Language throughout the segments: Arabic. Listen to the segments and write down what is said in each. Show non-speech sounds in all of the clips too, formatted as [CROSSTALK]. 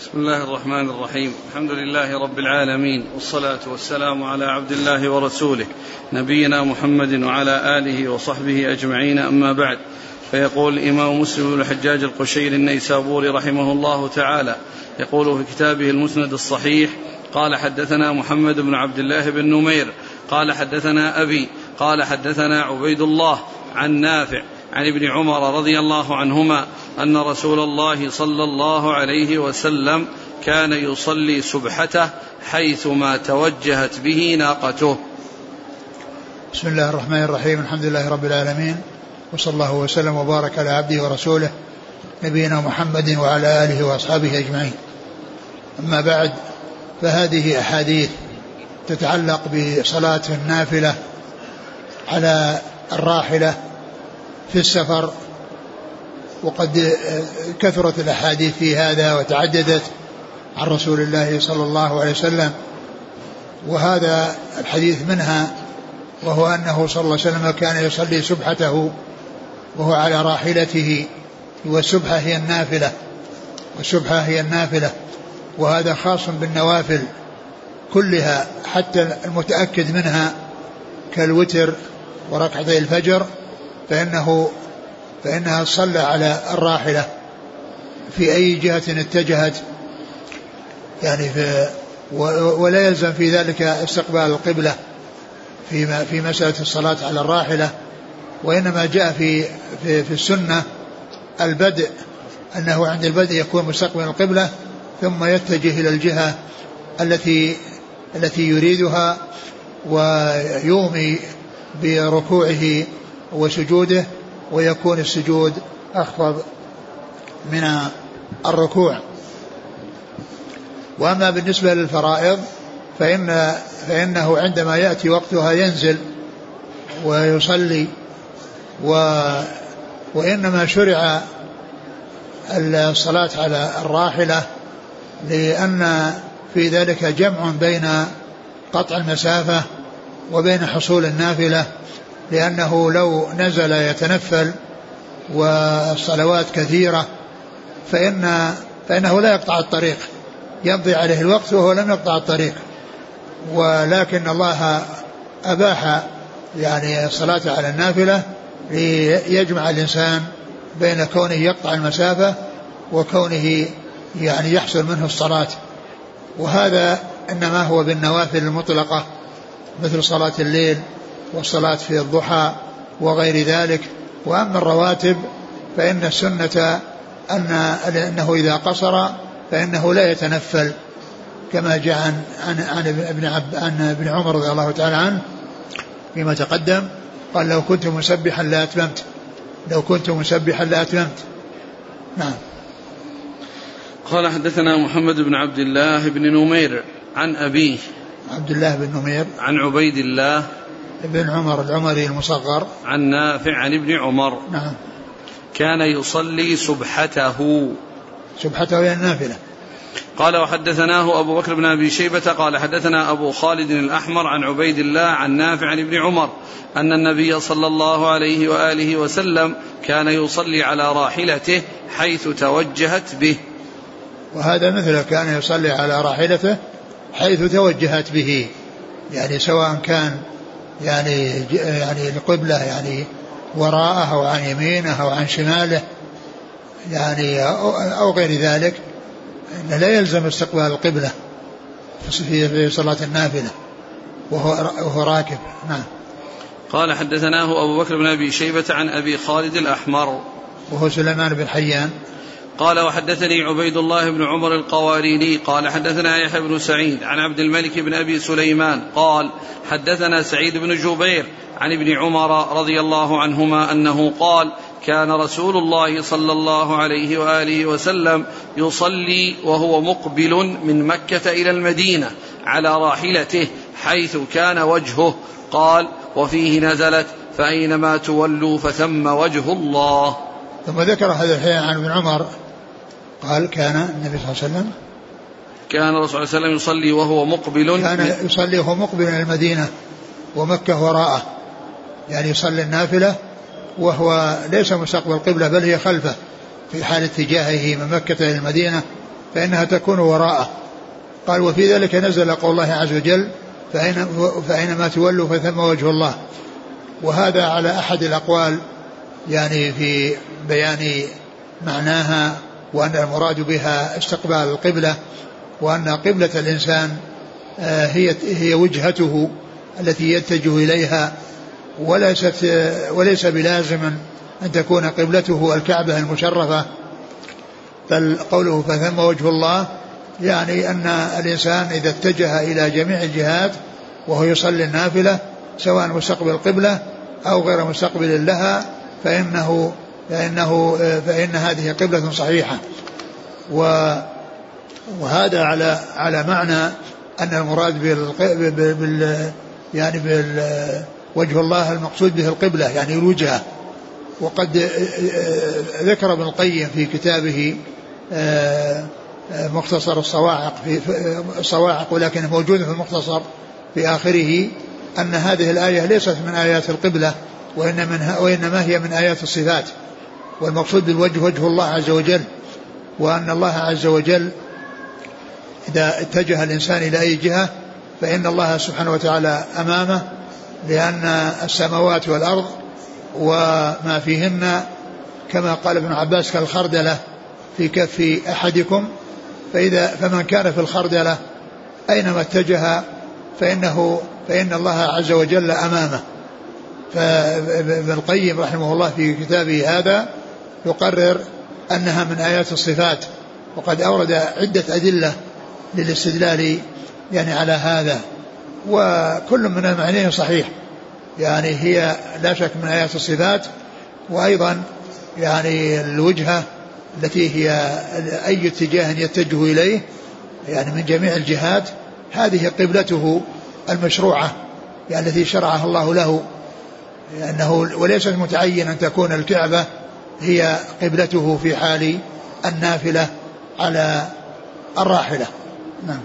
بسم الله الرحمن الرحيم. الحمد لله رب العالمين والصلاة والسلام على عبد الله ورسوله نبينا محمد وعلى آله وصحبه أجمعين أما بعد. فيقول الإمام مسلم بن الحجاج القشيري النيسابوري رحمه الله تعالى يقول في كتابه المسند الصحيح قال حدثنا محمد بن عبد الله بن نمير قال حدثنا أبي قال حدثنا عبيد الله عن نافع عن ابن عمر رضي الله عنهما أن رسول الله صلى الله عليه وسلم كان يصلي سبحته حيثما توجهت به ناقته. بسم الله الرحمن الرحيم الحمد لله رب العالمين وصلى الله وسلم وبارك على عبده ورسوله نبينا محمد وعلى آله وأصحابه أجمعين. أما بعد فهذه أحاديث تتعلق بصلاة النافلة على الراحلة في السفر وقد كثرت الأحاديث في هذا وتعددت عن رسول الله صلى الله عليه وسلم وهذا الحديث منها وهو أنه صلى الله عليه وسلم كان يصلي سبحته وهو على راحلته والسبحه هي النافلة والسبحه هي النافلة وهذا خاص بالنوافل كلها حتى المتأكد منها كالوتر وركعتي الفجر فإنه فإنها صلى على الراحلة في أي جهة اتجهت. يعني في ولا يلزم في ذلك استقبال القبلة في في مسألة الصلاة على الراحلة وإنما جاء في في, في السنة البدء أنه عند البدء يكون مستقبل القبلة ثم يتجه إلى الجهة التي التي يريدها ويومي بركوعه وسجوده ويكون السجود أخفض من الركوع. وأما بالنسبة للفرائض فإن فإنه عندما يأتي وقتها ينزل ويصلي و وإنما شرع الصلاة على الراحلة لأن في ذلك جمع بين قطع المسافة وبين حصول النافلة. لأنه لو نزل يتنفل والصلوات كثيرة فإن فإنه لا يقطع الطريق. يمضي عليه الوقت وهو لم يقطع الطريق. ولكن الله أباح يعني الصلاة على النافلة ليجمع الإنسان بين كونه يقطع المسافة وكونه يعني يحصل منه الصلاة. وهذا إنما هو بالنوافل المطلقة مثل صلاة الليل والصلاة في الضحى وغير ذلك وأما الرواتب فإن السنة أن أنه إذا قصر فإنه لا يتنفل كما جاء عن عن عن ابن عب عن ابن عمر رضي الله تعالى عنه فيما تقدم قال لو كنت مسبحا لأتممت لو كنت مسبحا لأتممت نعم. قال حدثنا محمد بن عبد الله بن نمير عن أبيه عبد الله بن نمير. عن عبيد الله بن عمر العمري المصغر. عن نافع عن ابن عمر. نعم. كان يصلي سبحته. سبحته هي النافلة قال وحدثناه أبو بكر بن أبي شيبة قال حدثنا أبو خالد الأحمر عن عبيد الله عن نافع عن ابن عمر أن النبي صلى الله عليه وآله وسلم كان يصلي على راحلته حيث توجهت به. وهذا مثله كان يصلي على راحلته حيث توجهت به. يعني سواء كان يعني يعني القبلة يعني وراءه أو عن يمينه أو عن شماله يعني أو غير ذلك أنه لا يلزم استقبال القبلة في صلاة النافلة وهو وهو راكب. نعم. قال حدثناه أبو بكر بن أبي شيبة عن أبي خالد الأحمر. وهو سليمان بن حيان. قال وحدثني عبيد الله بن عمر القواريري قال حدثنا يحيى بن سعيد عن عبد الملك بن أبي سليمان قال حدثنا سعيد بن جبير عن ابن عمر رضي الله عنهما أنه قال كان رسول الله صلى الله عليه وآله وسلم يصلي وهو مقبل من مكة إلى المدينة على راحلته حيث كان وجهه. قال وفيه نزلت فأينما تولوا فثم وجه الله. ثم ذكر هذا الحين عن ابن عمر قال كان النبي صلى الله عليه وسلم كان الرسول صلى الله عليه وسلم يصلي وهو مقبل كان يصلي وهو مقبل إلى المدينة ومكة وراءه. يعني يصلي النافلة وهو ليس مستقبل القبلة بل هي خلفه في حال اتجاهه من مكة إلى المدينة فإنها تكون وراءه. قال وفي ذلك نزل قول الله عز وجل فأين فأينما تولوا فثم وجه الله وهذا على أحد الأقوال يعني في بيان معناها وأن المراد بها استقبال القبلة وأن قبلة الإنسان آه، هي هي وجهته التي يتجه إليها وليست وليس بلازم أن تكون قبلته الكعبة المشرفة بل قوله فثم وجه الله يعني أن الإنسان إذا اتجه إلى جميع الجهات وهو يصلي النافلة سواء مستقبل القبلة أو غير مستقبل لها فإنه فإنه فإن هذه قبلة صحيحة. وهذا على على معنى أن المراد بال, يعني بال وجه الله المقصود به القبلة يعني الوجهة. وقد ذكر ابن القيم في كتابه مختصر الصواعق في الصواعق ولكن موجود في المختصر في آخره أن هذه الآية ليست من آيات القبلة وإنما هي من آيات الصفات. والمقصود بالوجه وجه الله عز وجل وأن الله عز وجل إذا اتجه الإنسان إلى أي جهة فإن الله سبحانه وتعالى أمامه لأن السماوات والأرض وما فيهن كما قال ابن عباس كالخردلة في كف أحدكم فإذا فمن كان في الخردلة أينما اتجه فإنه فإن الله عز وجل أمامه. فابن القيم رحمه الله في كتابه هذا يقرر أنها من آيات الصفات وقد أورد عدة أدلة للاستدلال يعني على هذا وكل من المعنيين صحيح. يعني هي لا شك من آيات الصفات وأيضا يعني الوجهة التي هي أي اتجاه يتجه إليه يعني من جميع الجهات هذه قبلته المشروعة يعني التي شرعها الله له لأنه وليس متعين أن تكون الكعبة هي قبلته في حال النافلة على الراحلة. نعم.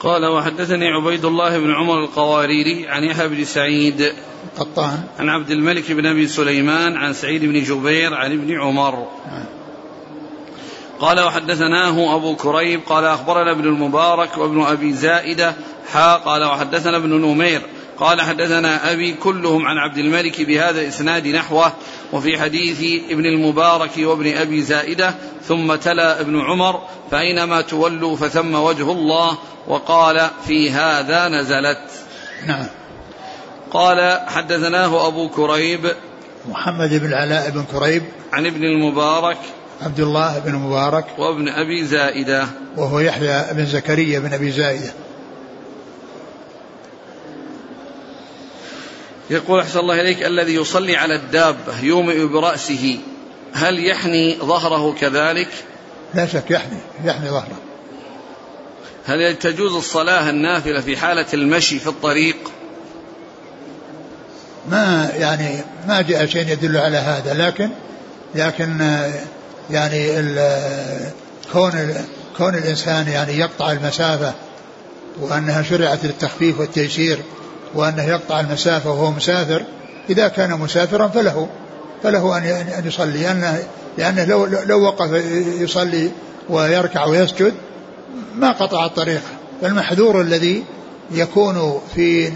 قال وحدثني عبيد الله بن عمر القواريري عن يحيى بن سعيد قطان. عن عبد الملك بن أبي سليمان عن سعيد بن جبير عن ابن عمر. قال وحدثناه أبو كريب قال أخبرنا ابن المبارك وابن أبي زائدة حا قال وحدثنا ابن نمير قال حدثنا أبي كلهم عن عبد الملك بهذا الإسناد نحوه وفي حديث ابن المبارك وابن أبي زائدة ثم تلا ابن عمر فأينما تولوا فثم وجه الله وقال في هذا نزلت. نعم. قال حدثناه أبو كريب محمد بن العلاء بن كريب عن ابن المبارك عبد الله بن مبارك وابن أبي زائدة. وهو يحيى بن زكريا بن أبي زائدة. يقول أحسن الله إليك الذي يصلي على الدابة يومئ برأسه هل يحني ظهره كذلك؟ لا شك يحني يحني ظهره. هل تجوز الصلاة النافلة في حالة المشي في الطريق؟ ما يعني ما جاء شيء يدل على هذا لكن لكن يعني كون كون الإنسان يعني يقطع المسافة وأنها شرعت للتخفيف والتيسير وأنه يقطع المسافة وهو مسافر إذا كان مسافرا فله فله أن يصلي لأنه لأنه لو لو وقف يصلي ويركع ويسجد ما قطع الطريق. فالمحذور الذي يكون في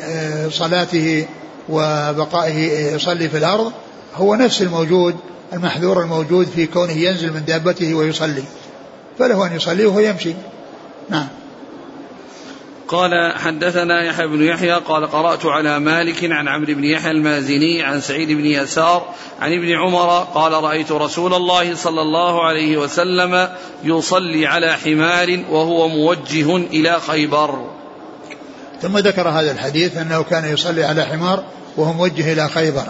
صلاته وبقائه يصلي في الأرض هو نفس الموجود المحذور الموجود في كونه ينزل من دابته ويصلي. فله أن يصلي وهو يمشي. نعم. قال حدثنا يحيى بن يحيى قال قرأت على مالك عن عمرو بن يحيى المازني عن سعيد بن يسار عن ابن عمر قال رأيت رسول الله صلى الله عليه وسلم يصلي على حمار وهو موجه إلى خيبر. ثم ذكر هذا الحديث أنه كان يصلي على حمار وهو موجه إلى خيبر.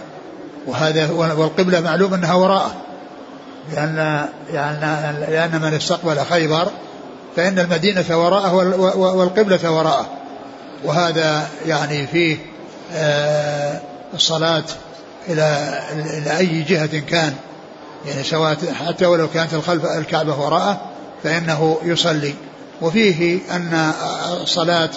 وهذا والقبلة معلوم أنها وراءه. لأن لأن لأن من استقبل خيبر فإن المدينة وراءه والقبلة وراءه وهذا يعني فيه آه، الصلاة إلى إلى أي جهة كان. يعني سواء حتى ولو كانت الخلف الكعبة وراءه فإنه يصلي. وفيه أن الصلاة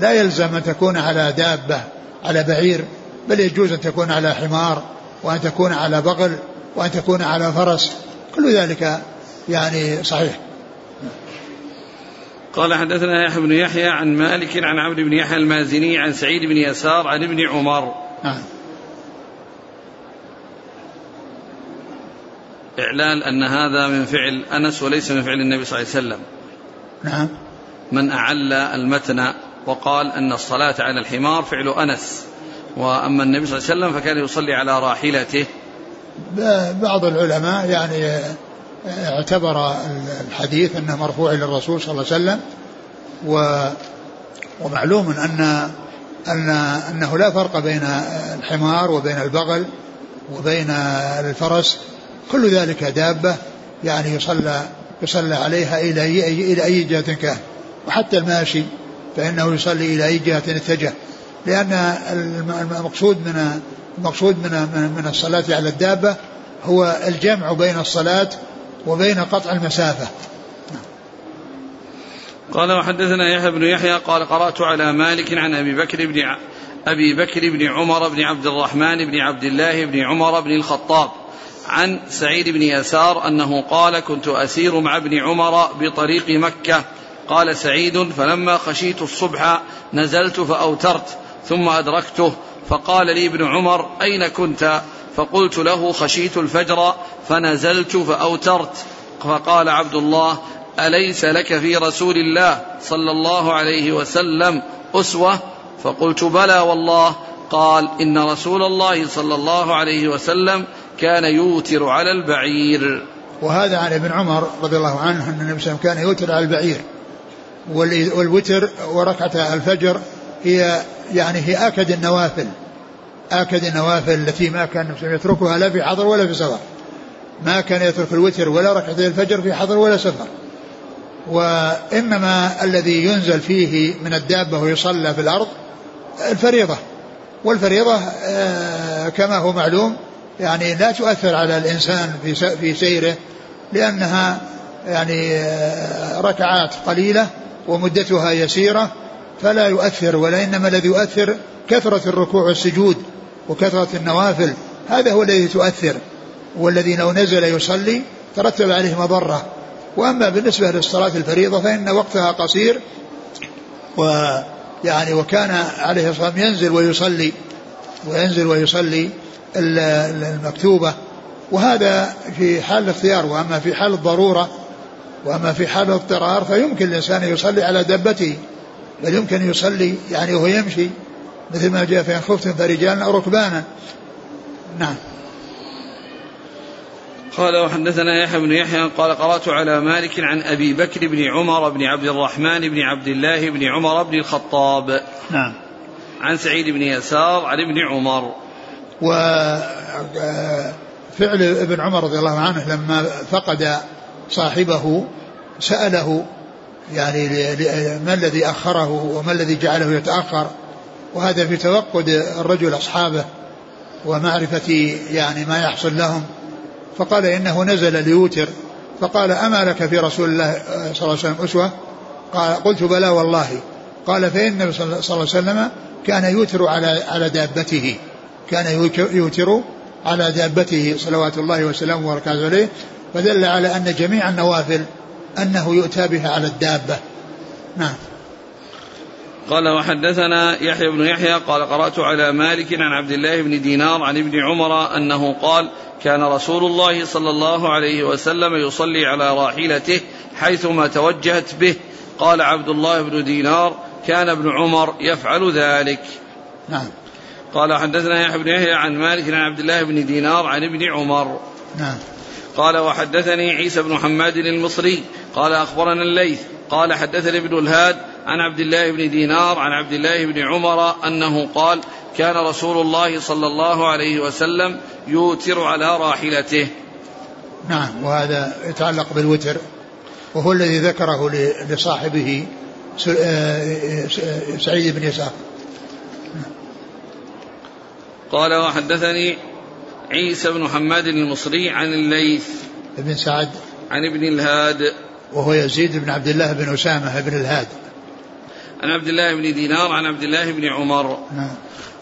لا يلزم أن تكون على دابة على بعير بل يجوز أن تكون على حمار وأن تكون على بغل وأن تكون على فرس. كل ذلك يعني صحيح. قال حدثنا يحيى بن يحيى عن مالك عن عمرو بن يحيى المازني عن سعيد بن يسار عن ابن عمر. نعم. إعلان أن هذا من فعل أنس وليس من فعل النبي صلى الله عليه وسلم. نعم. من أعل المتن وقال أن الصلاة على الحمار فعل أنس. وأما النبي صلى الله عليه وسلم فكان يصلي على راحلته. بعض العلماء يعني اعتبر الحديث أنه مرفوع إلى الرسول صلى الله عليه وسلم و ومعلوم ان ان أنه لا فرق بين الحمار وبين البغل وبين الفرس كل ذلك دابة يعني يصلى يصلى عليها إلى اي إلى أي جهة كان. وحتى الماشي فإنه يصلي إلى أي جهة اتجه. لأن المقصود من المقصود من من الصلاة على الدابة هو الجمع بين الصلاة وبين قطع المسافة. قال وحدثنا يحيى بن يحيى قال قرأت على مالك عن أبي بكر بن أبي بكر بن عمر بن عبد الرحمن بن عبد الله بن عمر بن الخطاب عن سعيد بن يسار أنه قال كنت أسير مع ابن عمر بطريق مكة. قال سعيد فلما خشيت الصبح نزلت فأوترت ثم أدركته فقال لي ابن عمر أين كنت؟ فقلت له خشيت الفجر فنزلت فأوترت. فقال عبد الله أليس لك في رسول الله صلى الله عليه وسلم أسوة؟ فقلت بلى والله. قال إن رسول الله صلى الله عليه وسلم كان يوتر على البعير. وهذا عن ابن عمر رضي الله عنه أن النبي صلى الله عليه وسلم كان يوتر على البعير. والوتر وركعة الفجر هي يعني هي آكد النوافل آكد النوافل التي ما كان يتركها لا في حضر ولا في سفر ما كان يترك الوتر ولا ركعتي الفجر في حضر ولا سفر. وإنما الذي ينزل فيه من الدابة ويصلى في الأرض الفريضة. والفريضة آه، كما هو معلوم يعني لا تؤثر على الإنسان في سيره لأنها يعني آه، ركعات قليلة ومدتها يسيرة فلا يؤثر ولا إنما الذي يؤثر كثرة الركوع والسجود وكثرة النوافل. هذا هو الذي تؤثر. والذي لو نزل يصلي ترتب عليه مضرة وأما بالنسبة للصلاة الفريضة فإن وقتها قصير ويعني وكان عليه الصلاة والسلام ينزل ويصلي وينزل ويصلي المكتوبة. وهذا في حال الاختيار وأما في حال الضرورة وأما في حال الاضطرار فيمكن الإنسان يصلي على دبته. بل يمكن يصلي يعني وهو يمشي مثل ما جاء فإن خفتم فرجالا أو ركبانا. نعم. قال وحدثنا يحيى بن يحيى قال قرأت على مالك عن أبي بكر بن عمر بن عبد الرحمن بن عبد الله بن عمر بن الخطاب. نعم. عن سعيد بن يسار عن ابن عمر. وفعل ابن عمر رضي الله عنه لما فقد صاحبه سأله يعني ما الذي أخره وما الذي جعله يتأخر؟ وهذا في توقد الرجل أصحابه ومعرفة يعني ما يحصل لهم. فقال إنه نزل ليوتر. فقال أما لك في رسول الله صلى الله عليه وسلم أسوة؟ قال قلت بلى والله. قال فإن النبي صلى الله عليه وسلم كان يوتر على على دابته. كان يوتر على دابته صلوات الله وسلامه وبركاته عليه. فدل على أن جميع النوافل أنه يؤتى بها على الدابة. نعم. قال وحدثنا يحيى بن يحيى قال قرأت على مالك عن عبد الله بن دينار عن ابن عمر أنه قال كان رسول الله صلى الله عليه وسلم يصلي على راحلته حيثما توجهت به. قال عبد الله بن دينار كان ابن عمر يفعل ذلك. نعم. قال حدثنا يحيى بن يحيى عن مالك عن عبد الله بن دينار عن ابن عمر. نعم. قال وحدثني عيسى بن حماد المصري قال أخبرنا الليث قال حدثني ابن الهاد عن عبد الله بن دينار عن عبد الله بن عمر أنه قال كان رسول الله صلى الله عليه وسلم يوتر على راحلته. نعم وهذا يتعلق بالوتر وهو الذي ذكره لصاحبه آه، سعيد بن يسار. قال وحدثني عيسى بن محمد المصري عن الليث بن سعد. عن ابن الهاد. وهو يزيد بن عبد الله بن أسامة بن الهاد. عن عبد الله بن دينار عن عبد الله بن عمر. نعم.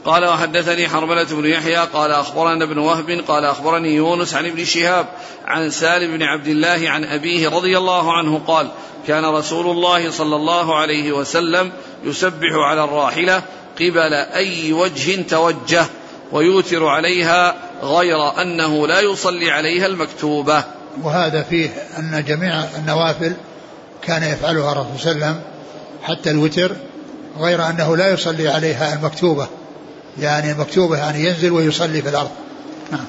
قال وحدثني حرملة بن يحيى قال أخبرنا ابن وهب قال أخبرني يونس عن ابن شهاب عن سالم بن عبد الله عن أبيه رضي الله عنه قال كان رسول الله صلى الله عليه وسلم يسبح على الراحلة قبل أي وجه توجه ويوتر عليها غير أنه لا يصلي عليها المكتوبة. وهذا فيه أن جميع النوافل كان يفعلها الرسول صلى الله عليه وسلم حتى الوتر غير أنه لا يصلي عليها المكتوبة يعني المكتوبة يعني ينزل ويصلي في الأرض. نعم.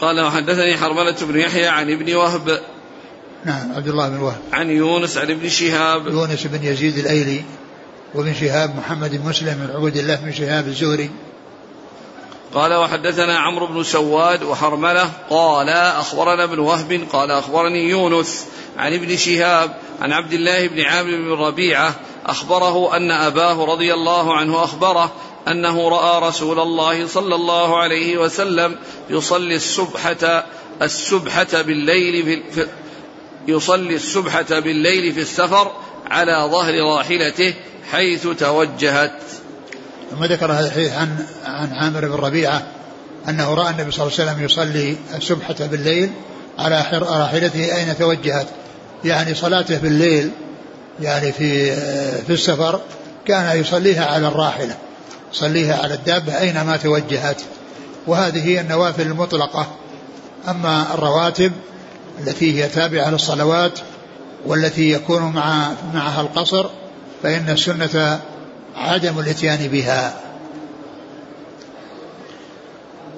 قال وحدثني حرملة بن يحيى عن ابن وهب. نعم عبد الله بن وهب. عن يونس عن ابن شهاب. يونس بن يزيد الأيلي وابن شهاب محمد بن مسلم بن عبد الله بن شهاب الزهري. قال وحدثنا عمرو بن سواد وحرملة. قال أخبرنا ابن وهب. قال أخبرني يونس عن ابن شهاب. عن عبد الله بن عامر بن ربيعة أخبره أن أباه رضي الله عنه أخبره أنه رأى رسول الله صلى الله عليه وسلم يصلي السبحة السبحة بالليل في يصلي السبحة بالليل في السفر على ظهر راحلته حيث توجهت. ثم ذكر هذا الحديث عن عن عامر بن ربيعة أنه رأى النبي صلى الله عليه وسلم يصلي السبحه بالليل على راحلته أين توجهت. يعني صلاته بالليل يعني في في السفر كان يصليها على الراحلة يصليها على الدابة أينما توجهت. وهذه هي النوافل المطلقة. أما الرواتب التي هي تابعة للصلوات والتي يكون مع معها القصر فإن السنة عدم الإتيان بها.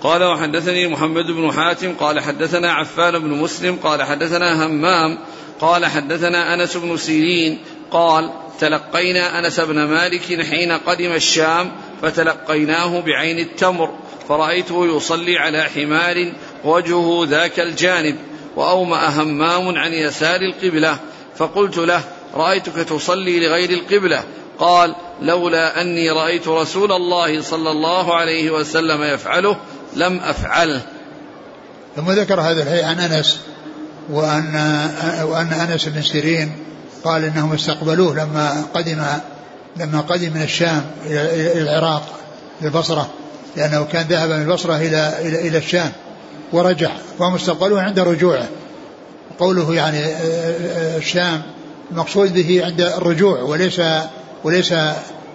قال وحدثني محمد بن حاتم قال حدثنا عفان بن مسلم قال حدثنا همام قال حدثنا أنس بن سيرين قال تلقينا أنس بن مالك حين قدم الشام فتلقيناه بعين التمر فرأيته يصلي على حمار وجهه ذاك الجانب وأومأ همام عن يسار القبلة فقلت له رأيتك تصلي لغير القبلة؟ قال لولا أني رأيت رسول الله صلى الله عليه وسلم يفعله لم أفعله. ثم ذكر هذا الحديث عن أنس وأن, وأن أنس بن سيرين قال إنهم استقبلوه لما قدم لما قدم من الشام إلى العراق البصرة لأنه كان ذهب من البصرة إلى إلى إلى الشام ورجع فهم استقبلوه عند رجوعه. قوله يعني الشام المقصود به عند الرجوع وليس وليس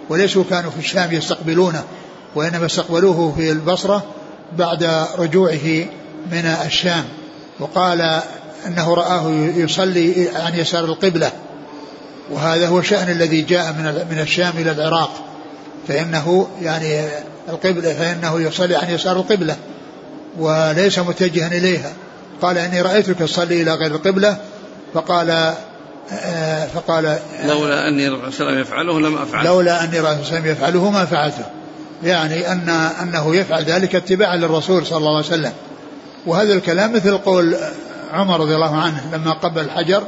وليسوا كانوا في الشام يستقبلونه وإنما استقبلوه في البصرة بعد رجوعه من الشام. وقال أنه رآه يصلي عن يسار القبلة. وهذا هو الشأن الذي جاء من من الشام إلى العراق. فإنه يعني القبلة فإنه يصلي عن يسار القبلة وليس متجها إليها. قال إني رأيتك تصلي إلى غير القبلة. فقال آه، فقال لولا أني وسلم يفعله لم أفعله. لولا أني وسلم يفعله ما فعلته. يعني أن أنه يفعل ذلك اتباعا للرسول صلى الله عليه وسلم. وهذا الكلام مثل قول عمر رضي الله عنه لما قبل الحجر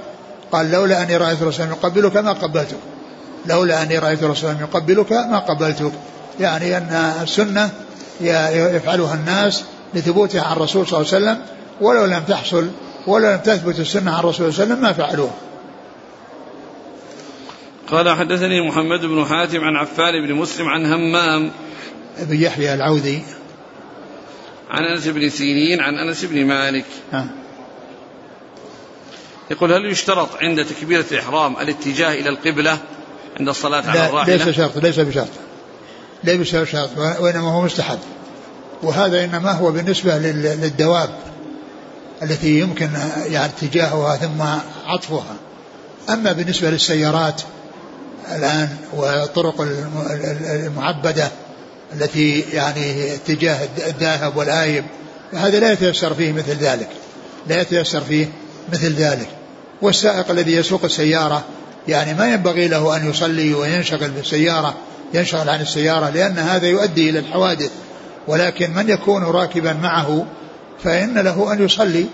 قال لولا أني رأيت رسولا يقبلك ما قبلتك. لولا أني رأيت رسولا يقبلك ما قبلتك. يعني أن السنة يفعلها الناس لثبوتها عن الرسول صلى الله عليه وسلم ولو لم تحصل ولو لم تثبت السنة عن الرسول صلى الله عليه وسلم ما فعلوه. قال حدثني محمد بن حاتم عن عفان بن مسلم عن همام بن يحيى العودي عن أنس بن سيرين عن أنس بن مالك. ها. يقول هل يشترط عند تكبيرة الإحرام الاتجاه إلى القبلة عند الصلاة على الراحلة؟ ليس شرط ليس بشرط. ليس بشرط وإنما هو مستحب. وهذا إنما هو بالنسبة للدواب التي يمكن يعني اتجاهها ثم عطفها. أما بالنسبة للسيارات الآن والطرق المعبدة التي يعني اتجاه الذاهب والآيب هذا لا يتيسر فيه مثل ذلك. لا يتيسر فيه مثل ذلك. والسائق الذي يسوق السيارة يعني ما ينبغي له أن يصلي وينشغل بالسيارة ينشغل عن السيارة لأن هذا يؤدي إلى الحوادث. ولكن من يكون راكبا معه فإن له أن يصلي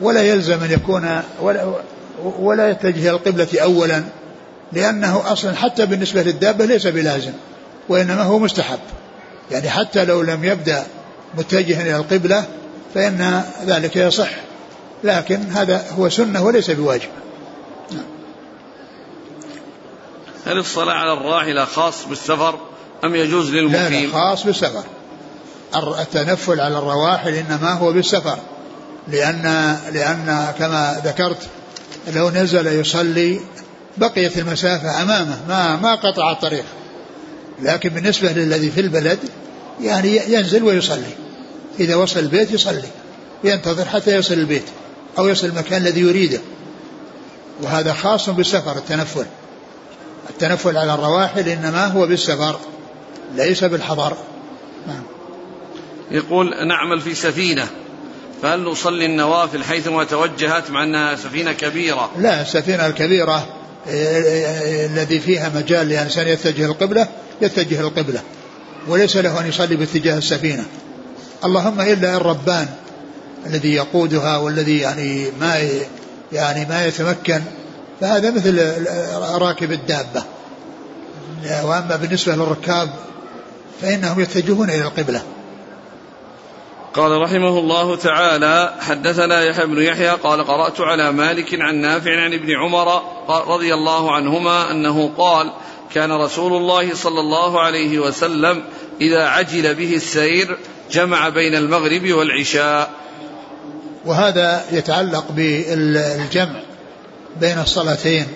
ولا يلزم أن يكون ولا, ولا يتجه القبلة أولا لأنه أصلا حتى بالنسبة للدابة ليس بلازم وإنما هو مستحب. يعني حتى لو لم يبدأ متجها إلى القبلة فإن ذلك يصح. لكن هذا هو سنة وليس بواجب. هل الصلاة على الراحلة خاص بالسفر أم يجوز للمقيم لا, لا خاص بالسفر. التنفل على الرواحل إنما هو بالسفر. لأن لأن كما ذكرت لو نزل يصلي بقيت المسافة أمامه ما ما قطع الطريق. لكن بالنسبة للذي في البلد يعني ينزل ويصلي. إذا وصل البيت يصلي. ينتظر حتى يصل البيت. أو يصل المكان الذي يريده. وهذا خاص بالسفر التنفل. التنفل على الرواحل إنما هو بالسفر ليس بالحضر. نعم. يقول نعمل في سفينة فهل نصلي النوافل حيثما توجهت مع أنها سفينة كبيرة؟ لا السفينة الكبيرة آه، آه، الذي فيها مجال لإنسان يتجه القبلة يتجه القبلة وليس له أن يصلي باتجاه السفينة. اللهم إلا الربان الذي يقودها والذي يعني ما يعني ما يتمكن فهذا مثل راكب الدابة. وأما بالنسبة للركاب فإنهم يتجهون إلى القبلة. قال رحمه الله تعالى حدثنا يحيى بن يحيى قال قرأت على مالك عن نافع عن ابن عمر رضي الله عنهما أنه قال كان رسول الله صلى الله عليه وسلم إذا عجل به السير جمع بين المغرب والعشاء. وهذا يتعلق بالجمع بين الصلاتين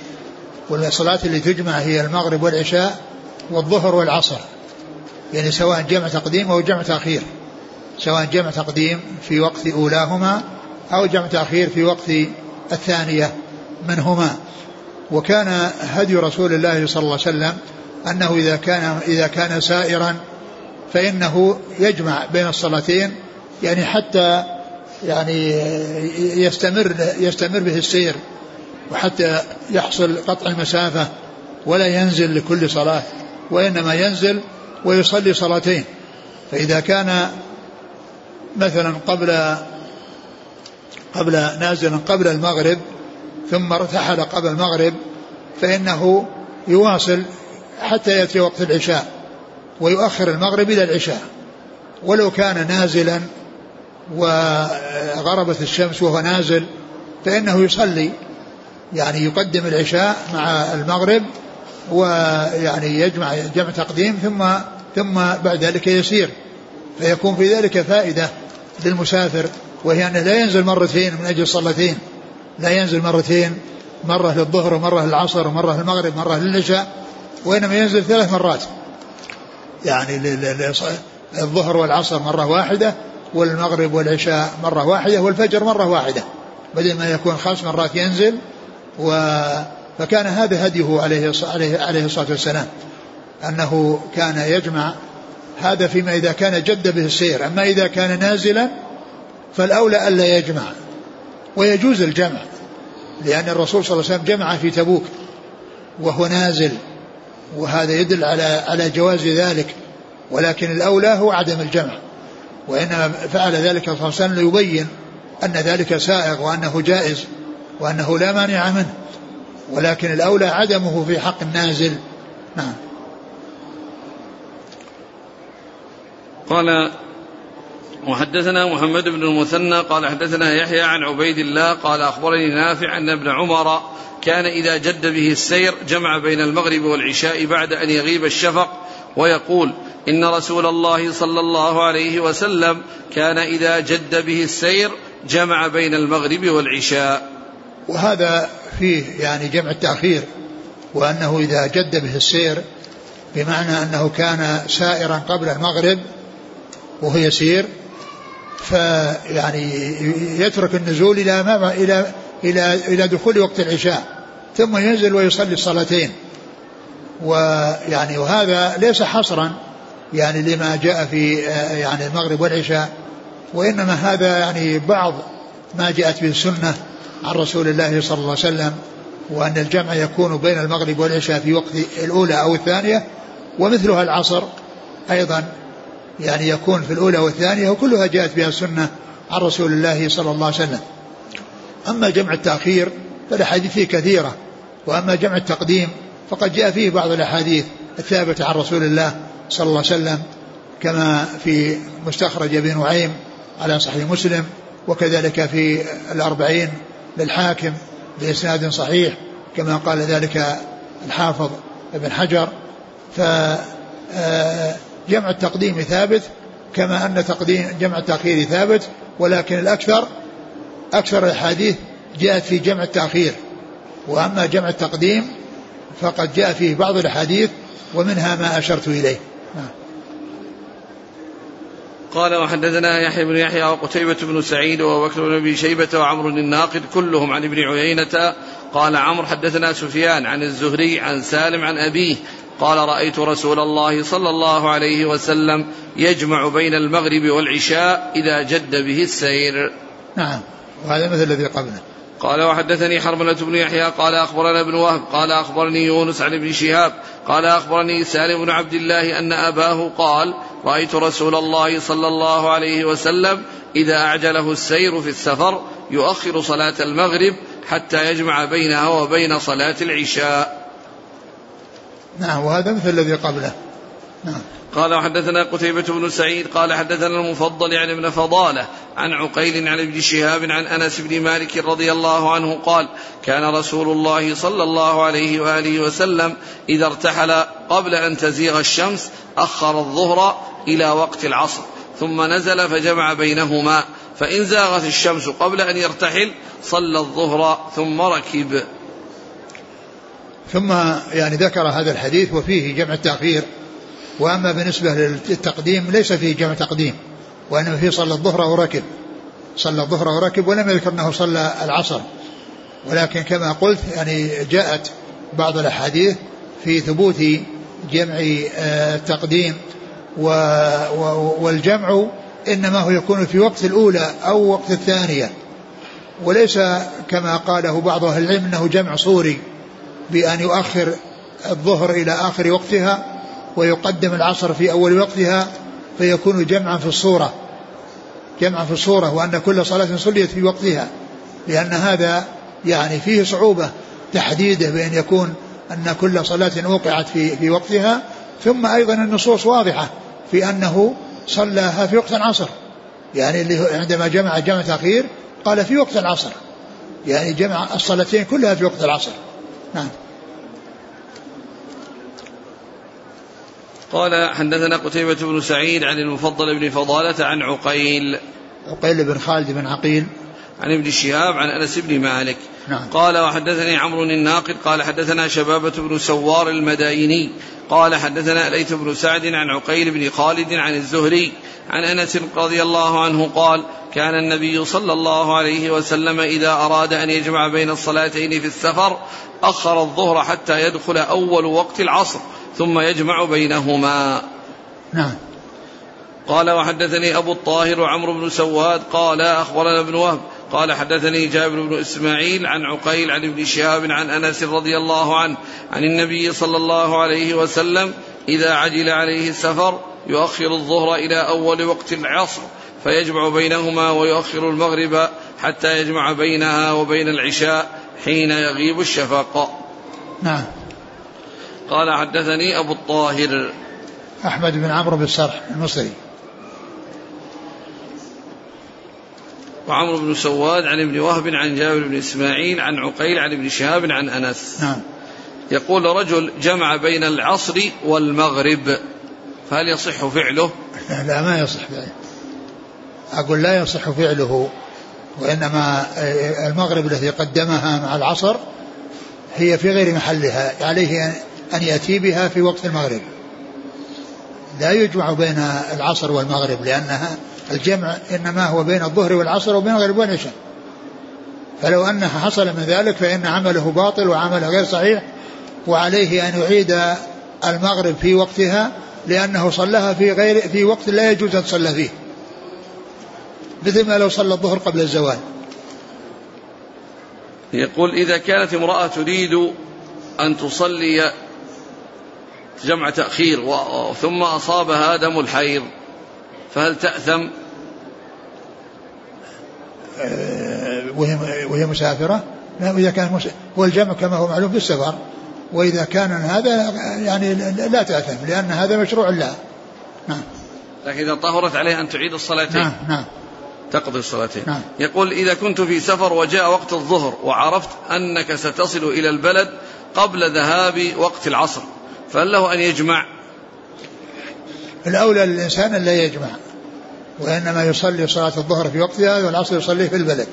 والصلاة اللي تجمع هي المغرب والعشاء والظهر والعصر. يعني سواء جمع تقديم أو جمع تأخير. سواء جمع تقديم في وقت أولاهما أو جمع تأخير في وقت الثانية منهما. وكان هدي رسول الله صلى الله عليه وسلم أنه إذا كان إذا كان سائرا فإنه يجمع بين الصلاتين يعني حتى يعني يستمر يستمر به السير وحتى يحصل قطع المسافة ولا ينزل لكل صلاة وإنما ينزل ويصلي صلاتين. فإذا كان مثلا قبل قبل نازلا قبل المغرب ثم ارتحل قبل المغرب فإنه يواصل حتى يأتي وقت العشاء ويؤخر المغرب إلى العشاء. ولو كان نازلا وغربت الشمس وهو نازل فإنه يصلي. يعني يقدم العشاء مع المغرب ويعني يجمع جمع تقديم ثم ثم بعد ذلك يسير. فيكون في ذلك فائدة للمسافر وهي أنه لا ينزل مرتين من أجل صلتين. لا ينزل مرتين مرة للظهر ومرة للعصر ومرة للمغرب مرة للعشاء وإنما ينزل ثلاث مرات. يعني الظهر والعصر مرة واحدة والمغرب والعشاء مرة واحدة والفجر مرة واحدة بدل ما يكون خمس مرات ينزل و فكان هذا هديه عليه عليه الصلاة والسلام أنه كان يجمع هذا فيما إذا كان جد به السير أما إذا كان نازلا فالأولى ألا يجمع ويجوز الجمع لأن الرسول صلى الله عليه وسلم جمع في تبوك وهو نازل وهذا يدل على على جواز ذلك ولكن الأولى هو عدم الجمع. وإنما فعل ذلك صلى الله عليه وسلم ليبين أن ذلك سائغ وأنه جائز وأنه لا مانع منه. ولكن الأولى عدمه في حق النازل. نعم. قال وحدثنا محمد بن المثنى قال حدثنا يحيى عن عبيد الله قال أخبرني نافع أن ابن عمر كان إذا جد به السير جمع بين المغرب والعشاء بعد أن يغيب الشفق ويقول إن رسول الله صلى الله عليه وسلم كان إذا جد به السير جمع بين المغرب والعشاء. وهذا فيه يعني جمع التأخير وأنه إذا جد به السير بمعنى أنه كان سائرا قبل المغرب وهو يسير فيعني يترك النزول إلى إلى إلى إلى دخول وقت العشاء ثم ينزل ويصلي الصلاتين. ويعني وهذا ليس حصرا يعني لما جاء في يعني المغرب والعشاء وإنما هذا يعني بعض ما جاءت به السنة عن رسول الله صلى الله عليه وسلم وأن الجمع يكون بين المغرب والعشاء في وقت الأولى أو الثانية ومثلها العصر أيضا يعني يكون في الأولى والثانية وكلها جاءت بها السنة عن رسول الله صلى الله عليه وسلم. أما جمع التأخير فالأحاديث كثيرة وأما جمع التقديم فقد جاء فيه بعض الأحاديث الثابتة عن رسول الله صلى الله عليه وسلم كما في مستخرج ابن نعيم على صحيح مسلم وكذلك في الأربعين للحاكم بإسناد صحيح كما قال ذلك الحافظ ابن حجر. ف آه، التقديم ثابت كما أن تقديم جمع التأخير ثابت ولكن الأكثر أكثر الأحاديث جاءت في جمع التأخير. وأما جمع التقديم فقد جاء فيه بعض الأحاديث ومنها ما أشرت إليه. قال وحدثنا يحيى بن يحيى وقتيبة بن سعيد وبكر بن أبي شيبة وعمر الناقد كلهم عن ابن عيينة. قال عمرو حدثنا سفيان عن الزهري عن سالم عن أبيه. قال رأيت رسول الله صلى الله عليه وسلم يجمع بين المغرب والعشاء إذا جد به السير. نعم وهذا مثل الذي قبله. قال وحدثني حرملة بن يحيى قال أخبرنا ابن وهب قال أخبرني يونس عن ابن شهاب قال أخبرني سالم بن عبد الله أن أباه قال رأيت رسول الله صلى الله عليه وسلم إذا أعجله السير في السفر يؤخر صلاة المغرب حتى يجمع بينها وبين صلاة العشاء. نعم وهذا مثل الذي قبله. قال وحدثنا قتيبة بن سعيد قال حدثنا المفضل يعني ابن فضالة عن عقيل عن ابن شهاب عن أنس بن مالك رضي الله عنه قال كان رسول الله صلى الله عليه وآله وسلم إذا ارتحل قبل أن تزيغ الشمس أخر الظهر إلى وقت العصر ثم نزل فجمع بينهما فإن زاغت الشمس قبل أن يرتحل صلى الظهر ثم ركب. ثم يعني ذكر هذا الحديث وفيه جمع التأخير. وأما بالنسبة للتقديم ليس فيه جمع تقديم وإنما فيه صلى الظهر وركب. صلى الظهر وركب ولم يذكر أنه صلى العصر. ولكن كما قلت يعني جاءت بعض الأحاديث في ثبوت جمع آه، التقديم والجمع إنما هو يكون في وقت الأولى أو وقت الثانية. وليس كما قاله بعض أهل العلم أنه جمع صوري بأن يؤخر الظهر إلى آخر وقتها ويقدم العصر في أول وقتها فيكون جمعا في الصورة. جمعا في الصورة وأن كل صلاة صليت في وقتها لأن هذا يعني فيه صعوبة تحديده بأن يكون أن كل صلاة وقعت في في وقتها. ثم أيضا النصوص واضحة في أنه صلاها في وقت العصر. يعني اللي عندما جمع جمع تأخير قال في وقت العصر. يعني جمع الصلاتين كلها في وقت العصر. نعم. قال حدثنا قتيبة بن سعيد عن المفضل بن فضالة عن عقيل. عقيل بن خالد بن عقيل. عن ابن شهاب عن أنس بن مالك. نعم. قال وحدثني عمرو الناقد قال حدثنا شبابة بن سوار المدايني قال حدثنا ليث بن سعد عن عقيل بن خالد عن الزهري عن أنس رضي الله عنه قال كان النبي صلى الله عليه وسلم إذا أراد أن يجمع بين الصلاتين في السفر أخر الظهر حتى يدخل أول وقت العصر. ثم يجمع بينهما. نعم. قال وحدثني أبو الطاهر وعمرو بن سواد قال أخبرنا ابن وهب قال حدثني جابر بن إسماعيل عن عقيل عن ابن شهاب عن أنس رضي الله عنه عن النبي صلى الله عليه وسلم إذا عجل عليه السفر يؤخر الظهر إلى أول وقت العصر فيجمع بينهما ويؤخر المغرب حتى يجمع بينها وبين العشاء حين يغيب الشفق. نعم. قال حدثني أبو الطاهر. أحمد بن عمرو بن الصرح المصري. وعمرو بن سواد عن ابن وهب عن جابر بن إسماعيل عن عقيل عن ابن شهاب عن أنس. نعم. يقول رجل جمع بين العصر والمغرب فهل يصح فعله؟ لا ما يصح فعله. أقول لا يصح فعله وإنما المغرب التي قدمها مع العصر هي في غير محلها عليه أن يأتي بها في وقت المغرب. لا يجمع بين العصر والمغرب لأنها الجمع إنما هو بين الظهر والعصر وبين المغرب والعشاء. فلو أنها حصل من ذلك فإن عمله باطل وعمله غير صحيح وعليه أن يعيد المغرب في وقتها لأنه صلاها في غير في وقت لا يجوز أن تصلى فيه. مثل ما لو صلى الظهر قبل الزوال. يقول إذا كانت امرأة تريد أن تصلي جمع تأخير ثم أصابها دم الحيض. فهل تأثم؟ آه، وهي وهي مسافرة؟ لا إذا كان والجمع كما هو معلوم في السفر وإذا كان هذا يعني لا تأثم لأن هذا مشروع لها نعم. لكن إذا طهرت عليها أن تعيد الصلاتين. نعم نعم. تقضي الصلاتين. نعم. يقول إذا كنت في سفر وجاء وقت الظهر وعرفت أنك ستصل إلى البلد قبل ذهاب وقت العصر. فهل له أن يجمع؟ الأولى للإنسان أن لا يجمع وإنما يصلي صلاة الظهر في وقتها والعصر يصلي في البلد.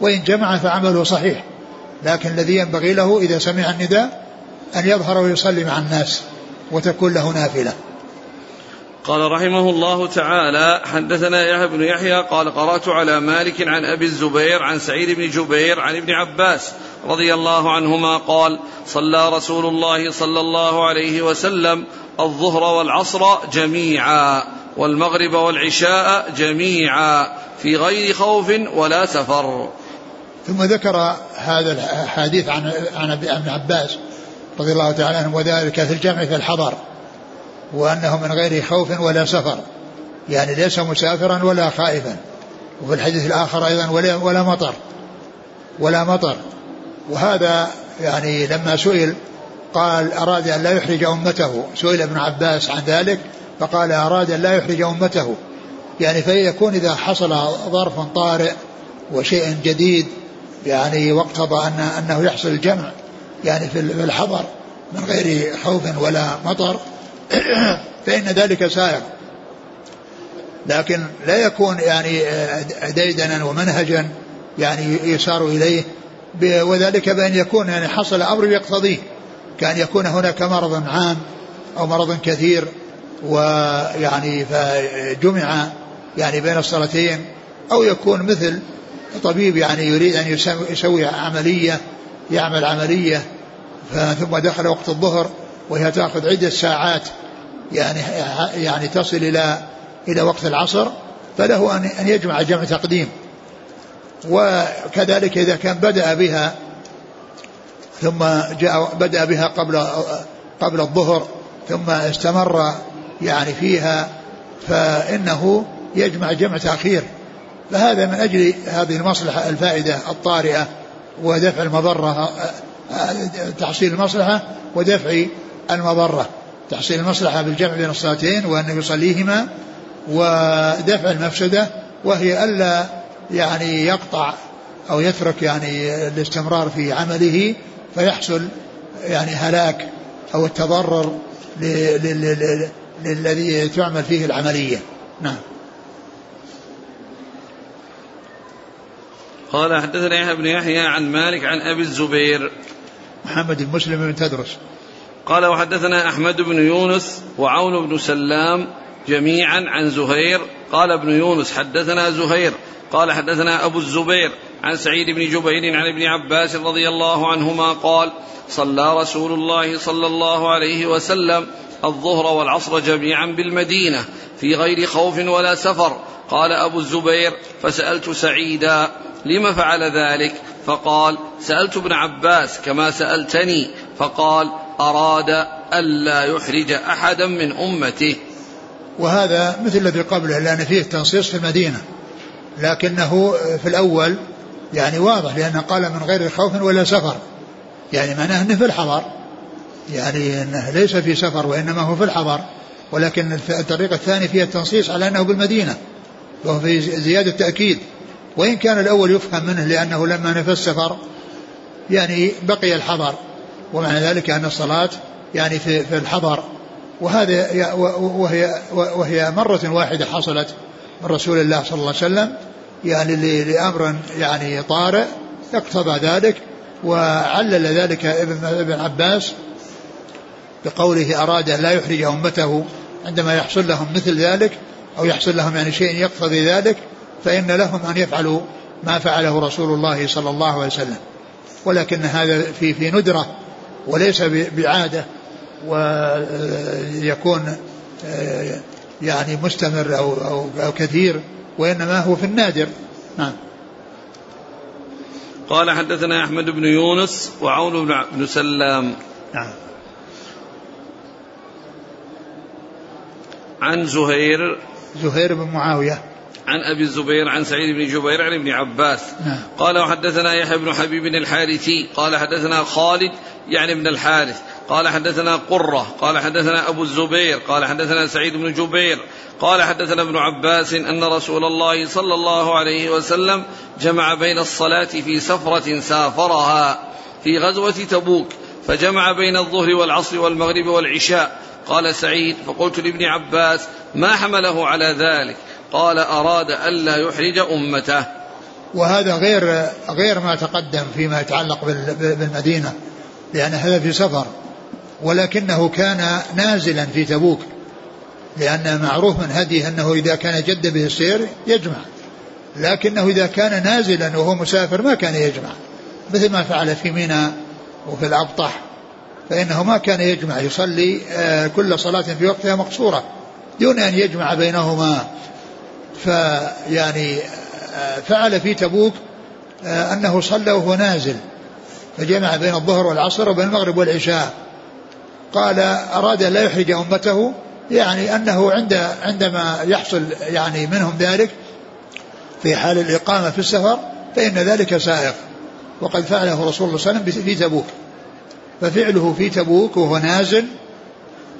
وإن جمع فعمله صحيح لكن الذي ينبغي له إذا سمع النداء أن يظهر ويصلي مع الناس وتكون له نافلة. قال رحمه الله تعالى حدثنا يحيى بن يحيى قال قرأت على مالك عن أبي الزبير عن سعيد بن جبير عن ابن عباس رضي الله عنهما قال صلى رسول الله صلى الله عليه وسلم الظهر والعصر جميعا والمغرب والعشاء جميعا في غير خوف ولا سفر. ثم ذكر هذا الحديث عن عن ابن عباس رضي الله تعالى عنه وذلك في الجمع في الحضر. وأنه من غير خوف ولا سفر. يعني ليس مسافرا ولا خائفا. وفي الحديث الآخر أيضا ولا, ولا مطر. ولا مطر. وهذا يعني لما سئل قال أراد أن لا يحرج أمته. سئل ابن عباس عن ذلك فقال أراد أن لا يحرج أمته. يعني فيكون إذا حصل ظرف طارئ وشيء جديد يعني واقتضى أن أنه يحصل الجمع يعني في الحضر من غير خوف ولا مطر [COUGHS] فإن ذلك سائغ. لكن لا يكون يعني ديدنا ومنهجا يعني يسار إليه وذلك بأن يكون يعني حصل أمر يقتضيه. كأن يكون هناك مرض عام أو مرض كثير ويعني فجمع يعني بين الصلاتين أو يكون مثل طبيب يعني يريد أن يسوي عملية يعمل عملية ثم دخل وقت الظهر وهي تأخذ عدة ساعات يعني يعني تصل إلى إلى وقت العصر فله أن أن يجمع جمع تقديم. وكذلك إذا كان بدأ بها ثم جاء بدأ بها قبل قبل الظهر ثم استمر يعني فيها فإنه يجمع جمع تأخير. فهذا من أجل هذه المصلحة الفائدة الطارئة ودفع المضرة تحصيل المصلحة ودفع المضرة تحصيل المصلحة بالجمع بين الصلاتين وأن يصليهما ودفع المفسدة وهي ألا يعني يقطع أو يترك يعني الاستمرار في عمله فيحصل يعني هلاك أو التضرر للذي تعمل فيه العملية. نعم. قال حدثنا يحيى بن يحيى عن مالك عن أبي الزبير. محمد بن مسلم بن تدرس. قال وحدثنا أحمد بن يونس وعون بن سلام جميعا عن زهير. قال ابن يونس حدثنا زهير. قال حدثنا أبو الزبير عن سعيد بن جبير عن ابن عباس رضي الله عنهما قال صلى رسول الله صلى الله عليه وسلم الظهر والعصر جميعا بالمدينة في غير خوف ولا سفر. قال أبو الزبير فسألت سعيدا لم فعل ذلك؟ فقال سألت ابن عباس كما سألتني. فقال أراد الا يحرج أحدا من أمته. وهذا مثل الذي قبله لأن فيه تنصيص في المدينة. لكنه في الأول يعني واضح لأنه قال من غير خوف ولا سفر. يعني معناه إنه في الحضر. يعني إنه ليس في سفر وإنما هو في الحضر. ولكن الطريقة الثانية فيها التنصيص على أنه بالمدينة وهو في زيادة تاكيد وإن كان الأول يفهم منه لأنه لما نفى السفر يعني بقي الحضر. ومعنى ذلك أن الصلاة يعني في, في الحضر. وهذا وهي وهي مرة واحدة حصلت من رسول الله صلى الله عليه وسلم يعني لأمر يعني طارئ اقتضى ذلك وعلل ذلك ابن ابن عباس بقوله أراد أن لا يحرج أمته عندما يحصل لهم مثل ذلك أو يحصل لهم يعني شيء يقتضي ذلك فإن لهم أن يفعلوا ما فعله رسول الله صلى الله عليه وسلم. ولكن هذا في في ندرة وليس بعادة ويكون آه، يعني مستمر أو, أو, أو كثير وإنما هو في النادر. نعم. قال حدثنا أحمد بن يونس وعون بن سلام. نعم. عن زهير. زهير بن معاوية. عن أبي الزبير عن سعيد بن جبير عن ابن عباس. نعم. قال وحدثنا يحيى بن حبيب الحارثي. قال حدثنا خالد يعني ابن الحارث. قال حدثنا قرة. قال حدثنا أبو الزبير. قال حدثنا سعيد بن جبير. قال حدثنا ابن عباس أن رسول الله صلى الله عليه وسلم جمع بين الصلاة في سفرة سافرها في غزوة تبوك فجمع بين الظهر والعصر والمغرب والعشاء. قال سعيد فقلت لابن عباس ما حمله على ذلك؟ قال أراد ألا يحرج أمته. وهذا غير غير ما تقدم فيما يتعلق بالمدينة لأن هذا في سفر ولكنه كان نازلا في تبوك لأن معروف من هديه أنه إذا كان جد به السير يجمع لكنه إذا كان نازلا وهو مسافر ما كان يجمع مثل ما فعل في منى وفي الأبطح فإنه ما كان يجمع يصلي آه، كل صلاة في وقتها مقصورة دون أن يجمع بينهما. فيعني آه، فعل في تبوك آه، أنه صلى وهو نازل فجمع بين الظهر والعصر وبين المغرب والعشاء. قال أراد لا يحرج أمته يعني أنه عند عندما يحصل يعني منهم ذلك في حال الإقامة في السفر فإن ذلك سائق وقد فعله رسول الله صلى الله عليه وسلم في تبوك. ففعله في تبوك وهو نازل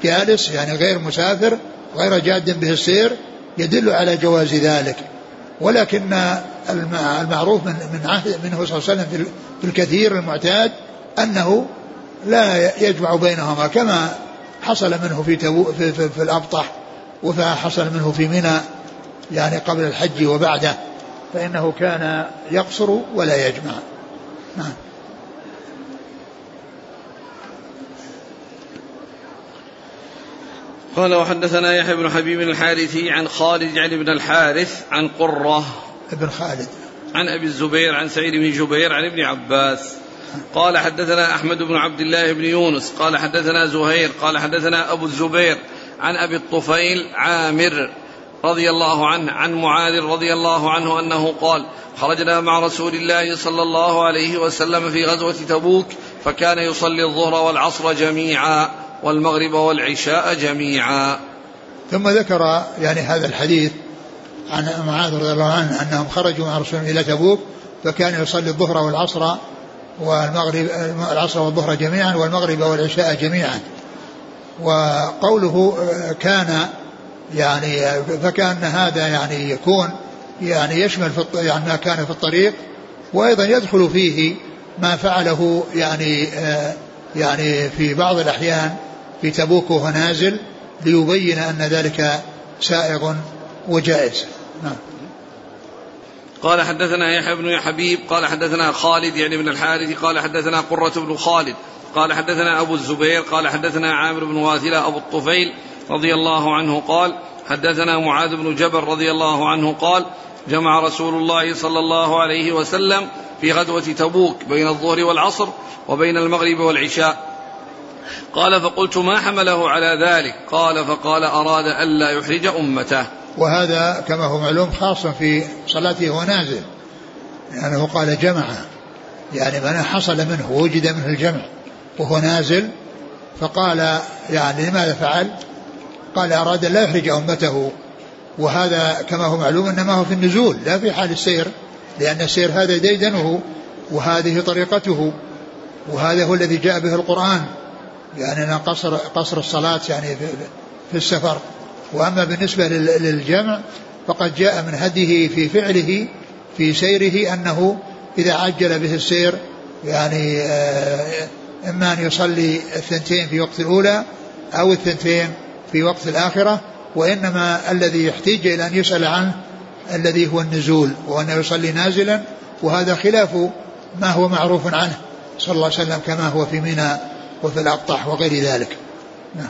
جالس يعني غير مسافر غير جاد به السير يدل على جواز ذلك. ولكن المعروف من من عهد منه صلى الله عليه وسلم في الكثير المعتاد أنه لا يجمع بينهما كما حصل منه في تبو في, في, في الأبطح وحصل منه في منى يعني قبل الحج وبعده فإنه كان يقصر ولا يجمع. نعم. قال وحدثنا يحيى بن حبيب الحارثي عن خالد يعني بن الحارث عن قرة ابن خالد. عن أبي الزبير عن سعيد بن جبير عن ابن عباس. قال حدثنا أحمد بن عبد الله بن يونس. قال حدثنا زهير. قال حدثنا أبو الزبير عن أبي الطفيل عامر رضي الله عنه عن معاذ رضي الله عنه أنه قال خرجنا مع رسول الله صلى الله عليه وسلم في غزوة تبوك فكان يصلي الظهر والعصر جميعا. والمغرب والعشاء جميعا. ثم ذكر يعني هذا الحديث عن معاذ رضي الله عنه أنهم خرجوا مع رسول إلى تبوك فكان يصلي الظهر والعصر والمغرب العصر والظهر جميعا والمغرب والعشاء جميعا. وقوله كان يعني فكأن هذا يعني يكون يعني يشمل في يعني ما كان في الطريق وأيضا يدخل فيه ما فعله يعني يعني في بعض الأحيان في تبوك وهو نازل ليبين أن ذلك سائغ وجائز. نعم. قال حدثنا يحيى بن حبيب قال حدثنا خالد يعني بن الحارث قال حدثنا قرة بن خالد قال حدثنا أبو الزبير قال حدثنا عامر بن واثلة أبو الطفيل رضي الله عنه قال حدثنا معاذ بن جبل رضي الله عنه قال جمع رسول الله صلى الله عليه وسلم في غزوة تبوك بين الظهر والعصر وبين المغرب والعشاء. قال فقلت ما حمله على ذلك؟ قال فقال أراد ألا يحرج أمته. وهذا كما هو معلوم خاص في صلاته وهو نازل. لأنه قال جمع. يعني من حصل منه وجد منه الجمع. وهو نازل. فقال يعني لماذا فعل؟ قال أراد لا يحرج أمته. وهذا كما هو معلوم إنما هو في النزول لا في حال السير. لأن السير هذا ديدنه وهذه طريقته. وهذا هو الذي جاء به القرآن. يعني أن قصر قصر الصلاة يعني في, في السفر. وأما بالنسبة للجمع فقد جاء من هديه في فعله في سيره أنه إذا عجل به السير يعني آه، إما أن يصلي الثنتين في وقت الأولى أو الثنتين في وقت الآخرة وإنما الذي يحتاج إلى أن يسأل عنه الذي هو النزول وأنه يصلي نازلا وهذا خلاف ما هو معروف عنه صلى الله عليه وسلم كما هو في منى. وفي الأبطح وغير ذلك. نعم.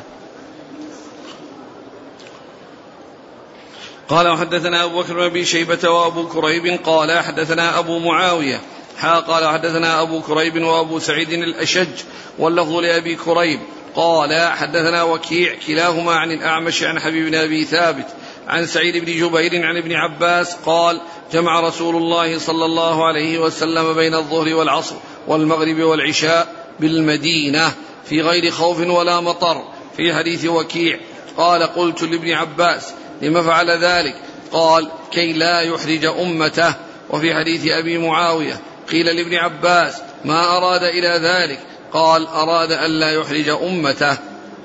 قال وحدثنا أبو بكر بن شيبة وأبو كريب قال حدثنا أبو معاوية. حا قال حدثنا أبو كريب وأبو سعيد الأشج واللفظ لأبي كريب. قال حدثنا وكيع كلاهما عن الأعمش عن حبيب بن أبي ثابت عن سعيد بن جبير عن ابن عباس قال جمع رسول الله صلى الله عليه وسلم بين الظهر والعصر والمغرب والعشاء بالمدينة في غير خوف ولا مطر في حديث وكيع قال قلت لابن عباس لم فعل ذلك؟ قال كي لا يحرج أمته. وفي حديث أبي معاوية قيل لابن عباس ما أراد إلى ذلك؟ قال أراد ألا يحرج أمته.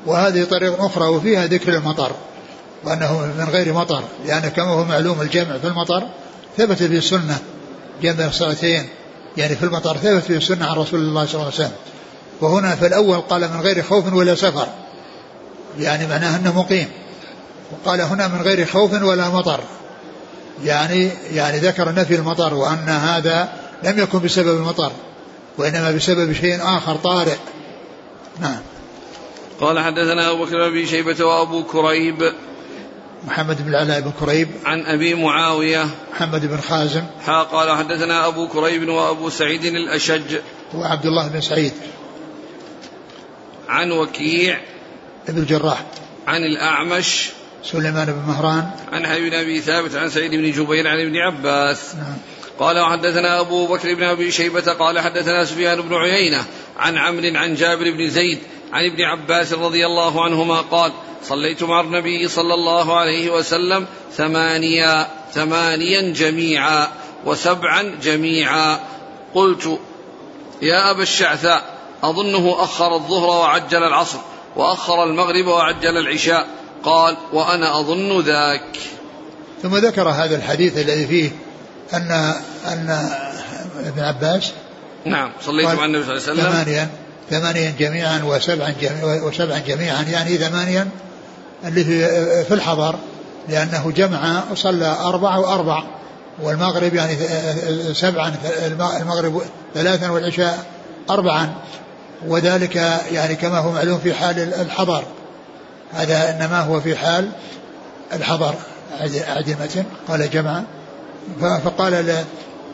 وهذه طريقة أخرى وفيها ذكر المطر وأنه من غير مطر لأن كما هو معلوم الجمع في المطر ثبت في السنة جمع الصلاتين يعني في المطر ثبت في السنة عن رسول الله صلى الله عليه وسلم. وهنا في الأول قال من غير خوف ولا سفر. يعني معناه أنه مقيم. وقال هنا من غير خوف ولا مطر. يعني يعني ذكر نفي المطر وأن هذا لم يكن بسبب المطر وإنما بسبب شيء آخر طارئ. نعم. قال حدثنا أبو بكر بن شيبة وأبو كريب. محمد بن العلاء بن كريب. عن أبي معاوية. محمد بن خازم. حا قال حدثنا أبو كريب وأبو سعيد الأشج. وعبد الله بن سعيد. عن وكيع ابن الجراح. عن الأعمش سليمان بن مهران. عن حبيب بن أبي ثابت عن سعيد بن جبير عن ابن عباس. نعم. قال وحدثنا أبو بكر بن أبي شيبة قال حدثنا سفيان بن عيينة عن عمرو عن جابر بن زيد عن ابن عباس رضي الله عنهما قال صليت مع النبي صلى الله عليه وسلم ثمانيا ثمانيا جميعا وسبعا جميعا. قلت يا أبا الشعثاء أظنه أخر الظهر وعجل العصر وأخر المغرب وعجل العشاء. قال وأنا أظن ذاك. ثم ذكر هذا الحديث الذي فيه أن أن ابن عباس نعم صليت مع النبي صلى الله عليه وسلم. ثمانيا ثمانيا جميعا وسبعا جميعا وسبعا جميعا يعني ثمانيا اللي في في الحضر لأنه جمع وصلى أربع وأربع والمغرب يعني سبعا المغرب ثلاثا والعشاء أربعا. وذلك يعني كما هو معلوم في حال الحضر. هذا إنما هو في حال الحضر. المتن قال جمع. فقال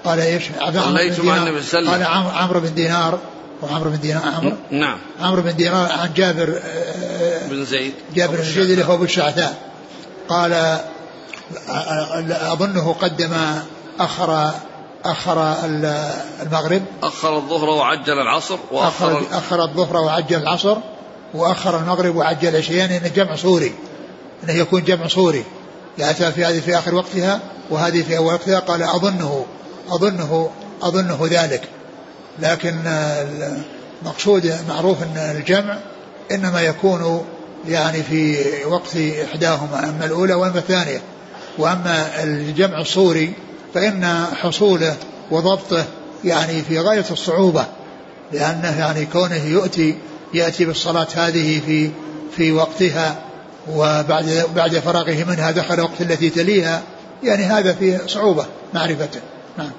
قال إيش؟ صليت مع النبي صلى الله عليه وسلم. قال عمرو بن دينار. وعمرو بن دينار عمرو نعم. عمرو بن دينار عن جابر بن زيد. جابر بن زيد اللي هو أبو الشعثاء قال أظنه قدم أخر أخر المغرب. أخر الظهر وعجل العصر أخر, أخر الظهر وعجل العصر وأخر المغرب وعجل العشاء يعني إنه جمع صوري إنه يكون جمع صوري ياتى في هذه في آخر وقتها وهذه في أول وقتها. قال أظنه أظنه أظنه ذلك. لكن المقصود معروف أن الجمع إنما يكون يعني في وقت إحداهما أما الأولى وأما الثانية. وأما الجمع الصوري فإن حصوله وضبطه يعني في غاية الصعوبة لأنه يعني كونه يؤتي يأتي بالصلاة هذه في في وقتها وبعد بعد فراغه منها دخل وقت التي تليها يعني هذا فيه صعوبة معرفته. نعم.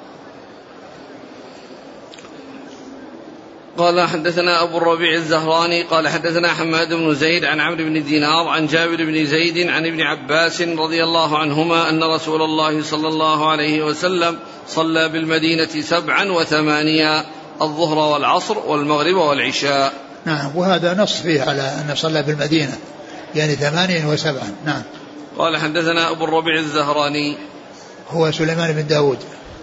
قال حدثنا أبو الربيع الزهراني قال حدثنا حماد بن زيد عن عمرو بن دينار عن جابر بن زيد عن ابن عباس رضي الله عنهما أن رسول الله صلى الله عليه وسلم صلى بالمدينة سبعا وثمانيا الظهر والعصر والمغرب والعشاء. نعم وهذا نص فيه على أن صلى بالمدينة يعني ثمانيا وسبعا نعم. قال حدثنا أبو الربيع الزهراني. هو سليمان بن داود.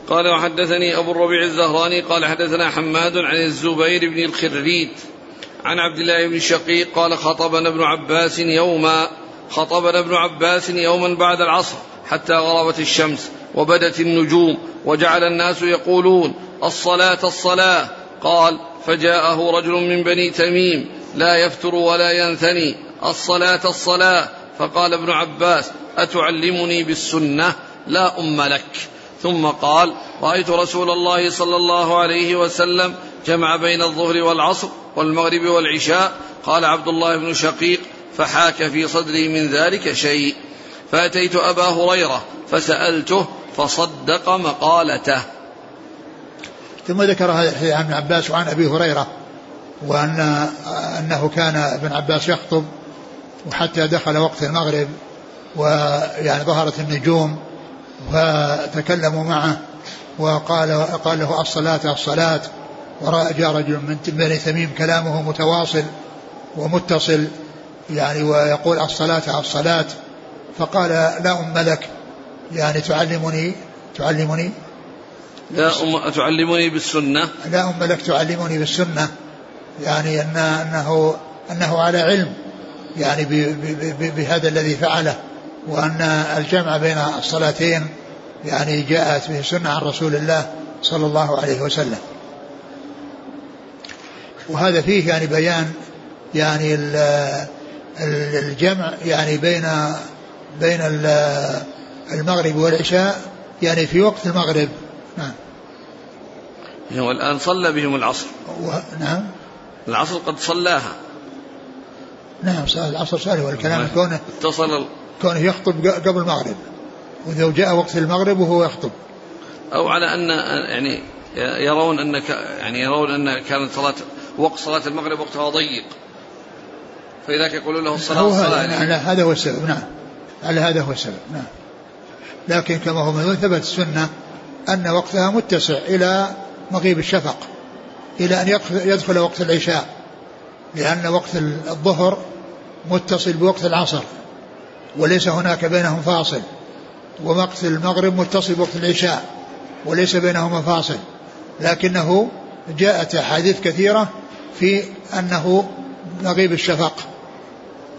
قال وحدثني أبو الربيع الزهراني قال حدثنا حماد عن الزبير بن الخريت عن عبد الله بن شقيق قال خطبنا ابن عباس يوما خطبنا ابن عباس يوما بعد العصر حتى غربت الشمس وبدت النجوم وجعل الناس يقولون الصلاة الصلاة. قال فجاءه رجل من بني تميم لا يفتر ولا ينثني. الصلاة الصلاة. فقال ابن عباس أتعلمني بالسنة؟ لا أم لك. ثم قال رأيت رسول الله صلى الله عليه وسلم جمع بين الظهر والعصر والمغرب والعشاء. قال عبد الله بن شقيق فحاك في صدري من ذلك شيء. فأتيت أبا هريرة فسألته فصدق مقالته. ثم ذكر هذا عن ابن عباس وعن أبي هريرة وان أنه كان ابن عباس يخطب وحتى دخل وقت المغرب ويعني ظهرت النجوم فتكلموا معه وقال قال له الصلاة الصلاة وجاء رجل من بني تميم كلامه متواصل ومتصل يعني ويقول الصلاة الصلاة فقال لا أم لك يعني تعلمني تعلمني لا أم تعلمني بالسنة. لا أم لك تعلمني بالسنة يعني أن أنه أنه على علم يعني بهذا الذي فعله وأن الجمع بين الصلاتين يعني جاءت به سنة عن رسول الله صلى الله عليه وسلم. وهذا فيه يعني بيان يعني الجمع يعني بين بين المغرب والعشاء يعني في وقت المغرب. نعم. هو الآن صلى بهم العصر. نعم. العصر قد صلاها. نعم العصر سالفة والكلام كونه اتصل كونه يخطب قبل المغرب. وإذا جاء وقت المغرب وهو يخطب. أو على أن يعني يرون أن يعني يرون أن كانت صلاة وقت صلاة المغرب وقتها ضيق. فلذلك يقولون له الصلاة الصلاة هذا, يعني هذا هو السبب. نعم. على هذا هو السبب. نعم. لكن كما هو من ثبت السنة أن وقتها متسع إلى مغيب الشفق إلى أن يدخل وقت العشاء لأن وقت الظهر متصل بوقت العصر. وليس هناك بينهم فاصل. ووقت المغرب متصل بوقت العشاء وليس بينهما فاصل. لكنه جاءت أحاديث كثيرة في أنه مغيب الشفق.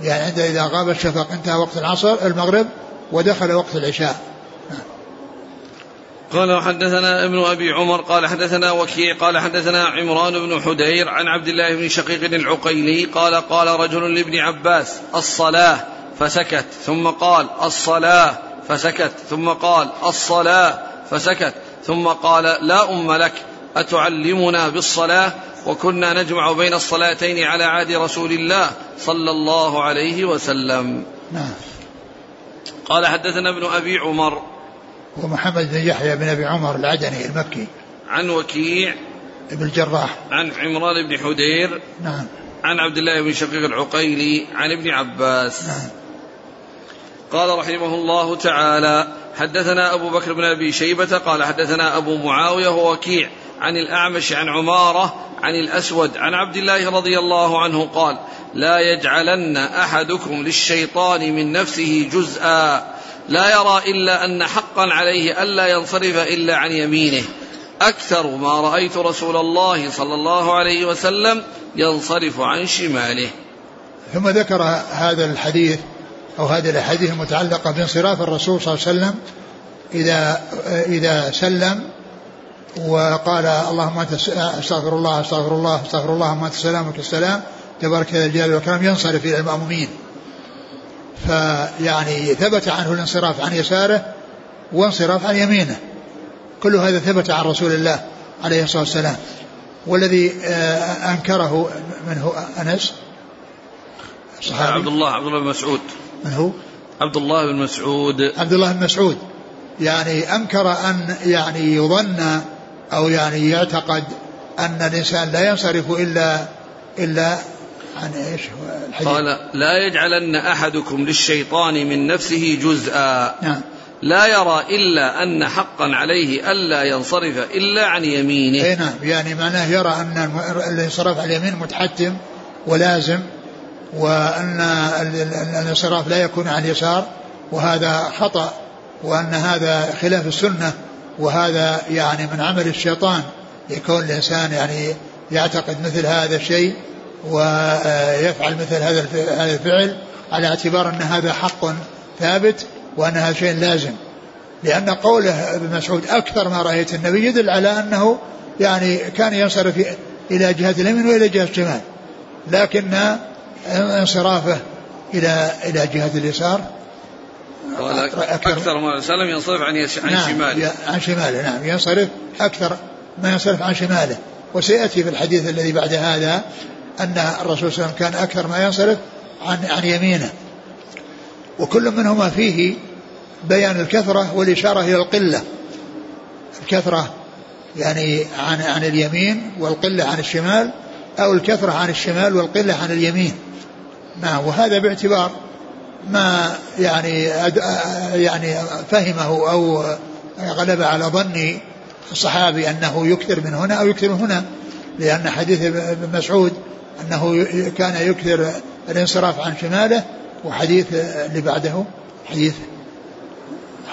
يعني عند إذا غاب الشفق انتهى وقت العصر المغرب ودخل وقت العشاء. قال وحدثنا ابن أبي عمر قال حدثنا وكيع قال حدثنا عمران بن حدير عن عبد الله بن شقيق العقيلي قال قال رجل لابن عباس الصلاة. فسكت ثم قال الصلاة فسكت ثم قال الصلاة فسكت ثم قال لا أم لك أتعلمنا بالصلاة؟ وكنا نجمع بين الصلاتين على عهد رسول الله صلى الله عليه وسلم. نعم. قال حدثنا ابن أبي عمر. ومحمد بن يحيى بن أبي عمر العدني المكي. عن وكيع. بن الجراح. عن عمران بن حدير. نعم. عن عبد الله بن شقيق العقيلي. عن ابن عباس. نعم. قال رحمه الله تعالى حدثنا أبو بكر بن أبي شيبة قال حدثنا أبو معاوية ووكيع عن الأعمش عن عمارة عن الأسود عن عبد الله رضي الله عنه قال لا يجعلن أحدكم للشيطان من نفسه جزءا لا يرى إلا أن حقا عليه ألا ينصرف إلا عن يمينه. أكثر ما رأيت رسول الله صلى الله عليه وسلم ينصرف عن شماله. ثم ذكر هذا الحديث أو هذه الأحاديث المتعلقة بانصراف الرسول صلى الله عليه وسلم إذا إذا سلم وقال اللهم أنت أستغفر الله أستغفر الله أستغفر الله اللهم أنت السلام وك السلام تبارك يا الجلال والكرام ينصرف إلى المامومين فيعني ثبت عنه الانصراف عن يساره وانصراف عن يمينه. كل هذا ثبت عن رسول الله عليه الصلاة والسلام. والذي آه، أنكره منه أنس صحابي؟ عبد الله عبد الله بن مسعود. من هو؟ عبد الله بن مسعود. عبد الله بن مسعود. يعني أنكر أن يعني يظن أو يعني يعتقد أن الإنسان لا ينصرف إلا إلا عن إيش الحديث؟ قال لا يجعلن أحدكم للشيطان من نفسه جزءا. نعم. لا يرى إلا أن حقا عليه ألا ينصرف إلا عن يمينه. أي نعم. يعني معناه يرى أن الانصراف عن اليمين متحتم ولازم. وأن الانصراف لا يكون عن اليسار وهذا خطأ وأن هذا خلاف السنة وهذا يعني من عمل الشيطان يكون الإنسان يعني يعتقد مثل هذا الشيء ويفعل مثل هذا الفعل على اعتبار أن هذا حق ثابت وأن هذا شيء لازم. لأن قوله ابن مسعود أكثر ما رأيت النبي يدل على أنه يعني كان ينصرف إلى جهة اليمين وإلى جهة الشمال لكن انصرافه إلى إلى جهة اليسار. قال أكثر ما وسلم ينصرف عن عن نعم شماله. عن شماله نعم. ينصرف أكثر ما ينصرف عن شماله. وسيأتي في الحديث الذي بعد هذا أن الرسول صلى الله عليه وسلم كان أكثر ما ينصرف عن عن يمينه. وكل منهما فيه بيان الكثرة والإشارة إلى القلة. الكثرة يعني عن عن اليمين والقلة عن الشمال أو الكثرة عن الشمال والقلة عن اليمين. نعم وهذا باعتبار ما يعني يعني فهمه أو غلب على ظن الصحابي أنه يكثر من هنا أو يكثر من هنا لأن حديث ابن مسعود أنه كان يكثر الانصراف عن شماله وحديث اللي بعده حديث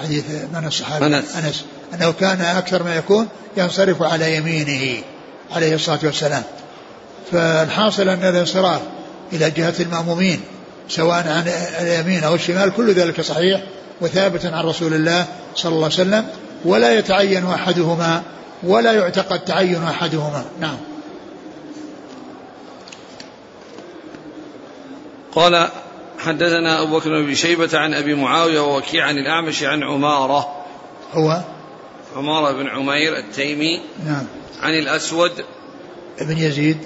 حديث من الصحابي؟ أنس. أنس. أنه كان أكثر ما يكون ينصرف على يمينه عليه الصلاة والسلام. فالحاصل أن الانصراف إلى جهة المأمومين سواء عن اليمين أو الشمال كل ذلك صحيح وثابت عن رسول الله صلى الله عليه وسلم ولا يتعين أحدهما ولا يعتقد تعين أحدهما. نعم. قال حدثنا أبو بكر بن شيبة عن أبي معاوية ووكيع عن الأعمش عن عمارة. هو؟ عمارة بن عمير التيمي. نعم. عن الأسود. ابن يزيد.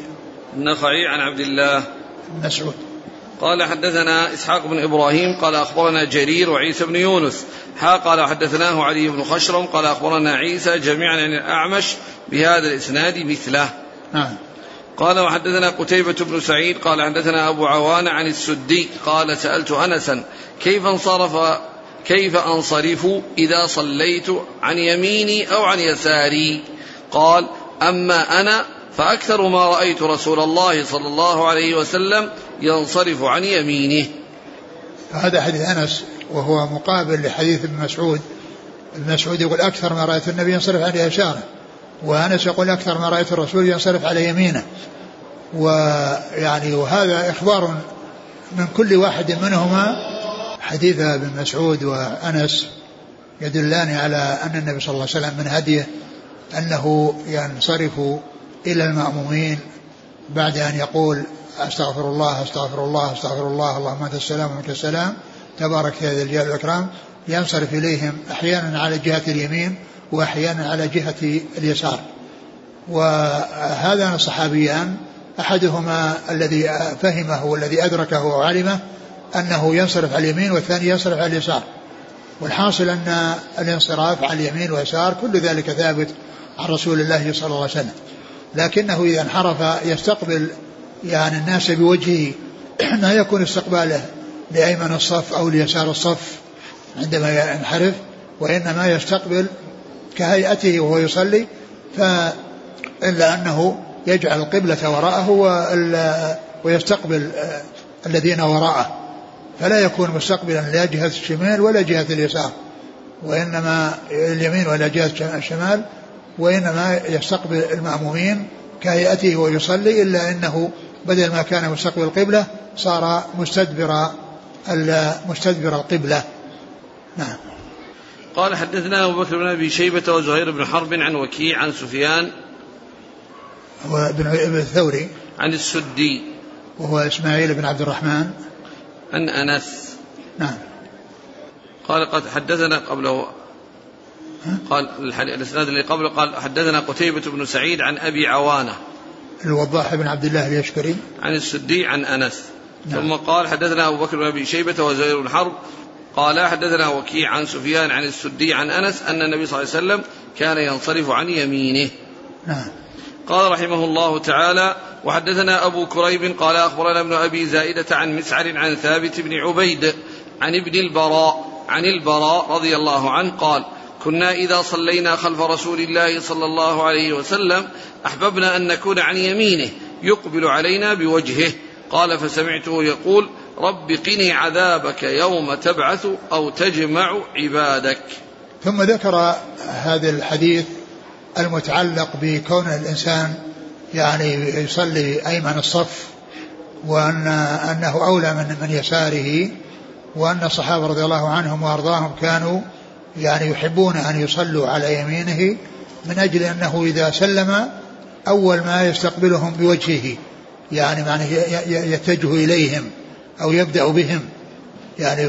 النخعي عن عبد الله. مسعود. قال حدثنا إسحاق بن إبراهيم قال أخبرنا جرير وعيسى بن يونس. ها قال حدثناه علي بن خشرم قال أخبرنا عيسى جميعا عن الأعمش بهذا الإسناد مثله. نعم. قال وحدثنا قتيبة بن سعيد قال حدثنا أبو عوان عن السدي قال سألت أنسا كيف انصرف كيف أنصرف إذا صليت عن يميني أو عن يساري؟ قال أما أنا فأكثر ما رأيت رسول الله صلى الله عليه وسلم ينصرف عن يمينه. هذا حديث أنس وهو مقابل لحديث ابن مسعود. ابن مسعود يقول أكثر ما رأيت النبي ينصرف عن يساره وأنس يقول أكثر ما رأيت الرسول ينصرف على يمينه. ويعني وهذا إخبار من كل واحد منهما. حديث ابن مسعود وأنس يدلان على أن النبي صلى الله عليه وسلم من هديه أنه ينصرف إلى المأمومين بعد أن يقول أستغفر الله أستغفر الله أستغفر الله اللهم أنت السلام ومنك السلام تبارك ذا الجلال والإكرام ينصرف إليهم أحيانا على جهة اليمين وأحيانا على جهة اليسار. وهذان الصحابيان أحدهما الذي فهمه والذي أدركه وعلمه أنه ينصرف على اليمين والثاني ينصرف على اليسار. والحاصل أن الانصراف على اليمين واليسار كل ذلك ثابت عن رسول الله صلى الله عليه وسلم. لكنه إذا انحرف يستقبل يعني الناس بوجهه [CLEARS THROAT] ما يكون استقباله لأيمن الصف أو ليسار الصف عندما ينحرف وإنما يستقبل كهيئته وهو يصلي فإلا أنه يجعل القبلة وراءه ويستقبل الذين وراءه. فلا يكون مستقبلا لا جهة الشمال ولا جهة اليسار وإنما اليمين ولا جهة الشمال وإنما يستقبل المأمومين كهيئته ويصلي إلا أنه بدل ما كان مستقبل القبلة صار مستدبر مستدبر القبلة. نعم. قال حدثنا أبو بكر بن أبي شيبة وزهير بن حرب عن وكيع عن سفيان وابن الثوري عن السدي وهو إسماعيل بن عبد الرحمن عن أنس نعم. قال قد حدثنا قبله قال الإسناد اللي قبله قال حدثنا قتيبة بن سعيد عن أبي عوانة الوضاح بن عبد الله اليشكري عن السدي عن أنس نعم. ثم قال حدثنا أبو بكر بن أبي شيبة وزهير بن حرب قال حدثنا وكيع عن سفيان عن السدي عن أنس أن النبي صلى الله عليه وسلم كان ينصرف عن يمينه. نعم. قال رحمه الله تعالى وحدثنا أبو كريب قال أخبرنا ابن أبي زائدة عن مسعر عن ثابت بن عبيد عن ابن البراء عن البراء رضي الله عنه قال كنا إذا صلينا خلف رسول الله صلى الله عليه وسلم أحببنا أن نكون عن يمينه يقبل علينا بوجهه. قال فسمعته يقول رب قني عذابك يوم تبعث أو تجمع عبادك. ثم ذكر هذا الحديث المتعلق بكون الإنسان يعني يصلي أيمن الصف وأن أنه أولى من من يساره وأن الصحابة رضي الله عنهم وأرضاهم كانوا يعني يحبون أن يصلوا على يمينه من أجل أنه إذا سلم أول ما يستقبلهم بوجهه يعني معنى يتجه إليهم أو يبدأ بهم. يعني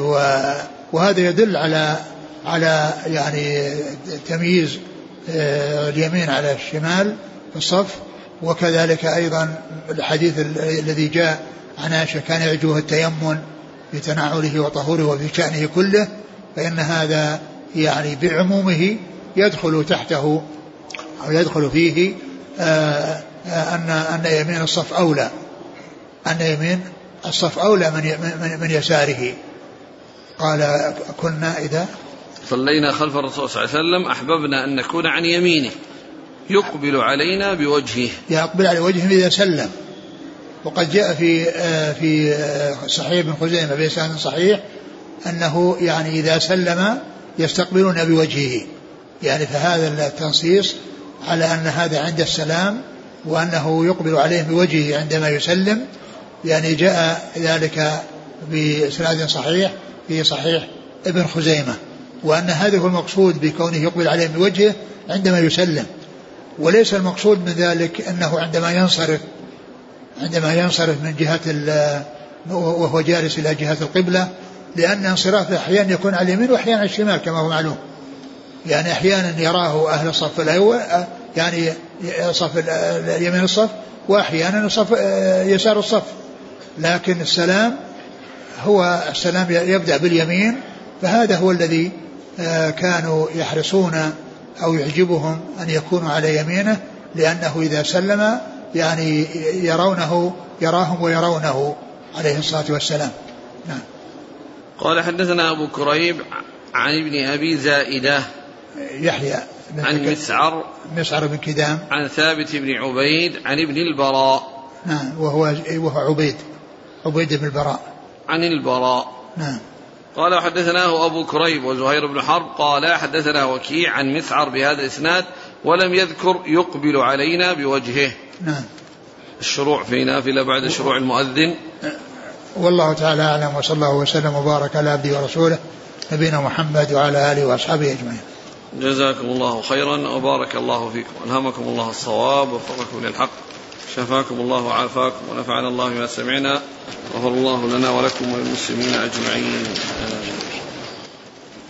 وهذا يدل على على يعني تمييز آه، اليمين على الشمال في الصف. وكذلك أيضا الحديث الذي جاء عن عائشة كان يعجبه التيمن في تنعله وطهوره وفي شأنه كله فإن هذا يعني بعمومه يدخل تحته أو يدخل فيه آه، آه، أن أن يمين الصف أولى أن يمين الصف أولى من من, من يساره. قال كنا إذا صلينا خلف الرسول صلى الله عليه وسلم أحببنا أن نكون عن يمينه. يقبل علينا بوجهه. يقبل على وجهه إذا سلم. وقد جاء في آه، في صحيح ابن خزيمة بإسناد صحيح أنه يعني إذا سلم يستقبلون بوجهه. يعني فهذا التنصيص على أن هذا عند السلام وأنه يقبل عليهم بوجهه عندما يسلم. يعني جاء ذلك بإسناد صحيح في صحيح ابن خزيمة وأن هذا هو المقصود بكونه يقبل عليهم بوجهه عندما يسلم. وليس المقصود من ذلك أنه عندما ينصرف عندما ينصرف من جهة وهو جالس إلى جهة القبلة لأن انصرافه أحيانا يكون على اليمين وأحيانا على الشمال كما هو معلوم. يعني أحيانا يراه أهل الصف الأول يعني صف اليمين الصف وأحيانا صف يسار الصف. لكن السلام هو السلام يبدأ باليمين فهذا هو الذي آه، كانوا يحرصون أو يعجبهم أن يكونوا على يمينه لأنه إذا سلم يعني يرونه يراهم ويرونه عليه الصلاة والسلام. نعم. قال حدثنا أبو كريب عن ابن أبي زائدة يحيى عن مسعر مسعر بن كدام. عن ثابت بن عبيد عن ابن البراء. نعم وهو وهو عبيد عبيد بن البراء. عن البراء. نعم. قال حدثناه أبو كريب وزهير بن حرب قال حدثنا وكيع عن مسعر بهذا الإسناد ولم يذكر يقبل علينا بوجهه. نعم. الشروع في نافلة بعد شروع المؤذن. والله تعالى أعلم وصلى الله وسلم وبارك على عبده ورسوله نبينا محمد وعلى آله وأصحابه أجمعين. جزاكم الله خيرا وبارك الله فيكم. ألهمكم الله الصواب ووفقكم للحق. شفاكم الله وعافاكم ونفعنا الله بما سمعنا. غفر الله لنا ولكم وللمسلمين أجمعين.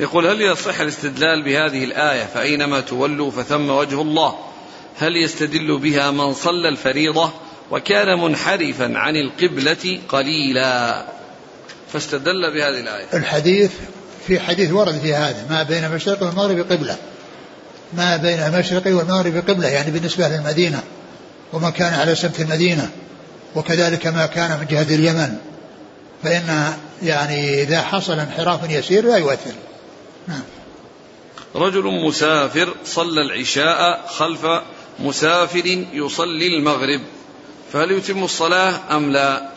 يقول هل يصح الاستدلال بهذه الآية؟ فأينما تولوا فثم وجه الله. هل يستدل بها من صلى الفريضة؟ وكان منحرفا عن القبلة قليلا. فاستدل بهذه الآية. الحديث في حديث ورد في هذا ما بين المشرق والمغرب قبلة. ما بين المشرق والمغرب قبلة يعني بالنسبة للمدينة. وما كان على سمت المدينة. وكذلك ما كان من جهة اليمن. فإن يعني إذا حصل انحراف يسير لا يؤثر. نعم. رجل مسافر صلى العشاء خلف مسافر يصلي المغرب. فهل يتم الصلاة أم لا؟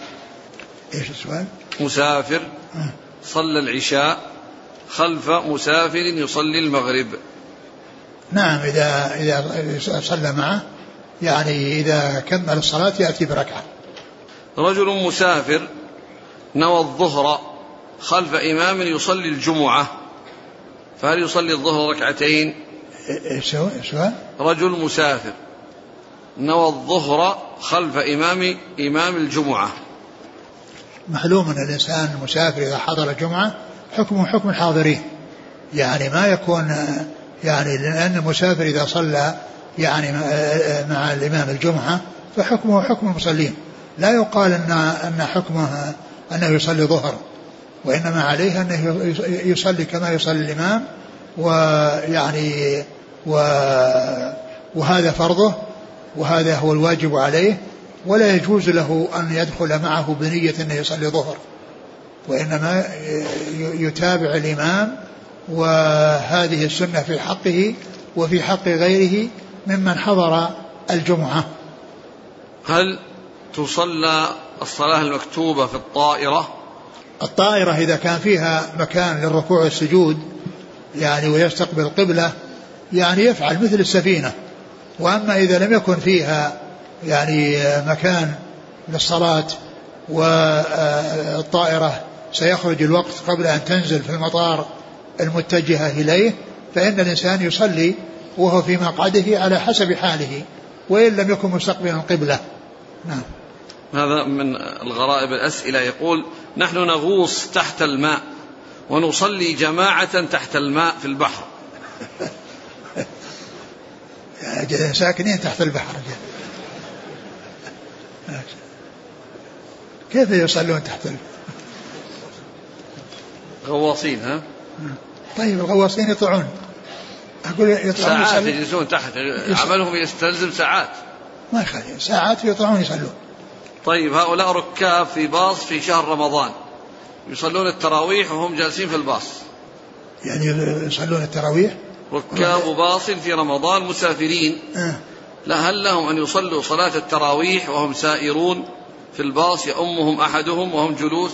إيش السؤال؟ مسافر آه. صلى العشاء خلف مسافر يصلي المغرب. نعم إذا إذا صلى معه يعني إذا كمل الصلاة يأتي بركعة. رجل مسافر نوى الظهر خلف إمام يصلي الجمعة فهل يصلي الظهر ركعتين؟ سؤال رجل مسافر. نوى الظهر خلف إمام إمام الجمعة. معلوم أن الإنسان المسافر إذا حضر الجمعة حكمه حكم الحاضرين. يعني ما يكون يعني لأن المسافر إذا صلى يعني مع الإمام الجمعة فحكمه حكم المصلين. لا يقال أن أن حكمه أنه يصلي ظهر وإنما عليه أنه يصلي كما يصلي الإمام ويعني و وهذا فرضه. وهذا هو الواجب عليه ولا يجوز له أن يدخل معه بنية أنه يصلي ظهر وإنما يتابع الإمام وهذه السنة في حقه وفي حق غيره ممن حضر الجمعة. هل تصلى الصلاة المكتوبة في الطائرة؟ الطائرة إذا كان فيها مكان للركوع والسجود يعني ويستقبل القبلة يعني يفعل مثل السفينة. وأما إذا لم يكن فيها يعني مكان للصلاة والطائرة سيخرج الوقت قبل أن تنزل في المطار المتجهة إليه فإن الإنسان يصلي وهو في مقعده على حسب حاله وإن لم يكن مستقبلا القبلة نعم. هذا من الغرائب الأسئلة. يقول نحن نغوص تحت الماء ونصلي جماعة تحت الماء في البحر. ساكنين تحت البحر. كيف يصلون تحت البحر غواصين ها؟ طيب الغواصين يطلعون. أقول يطلعون ساعات يجلسون تحت عملهم يستلزم ساعات. ما يخالف. ساعات يطلعون يصلون. طيب هؤلاء ركاب في باص في شهر رمضان. يصلون التراويح وهم جالسين في الباص. يعني يصلون التراويح؟ ركاب باص في رمضان مسافرين آه. لا هل لهم أن يصلوا صلاة التراويح وهم سائرون في الباص يأمهم أحدهم وهم جلوس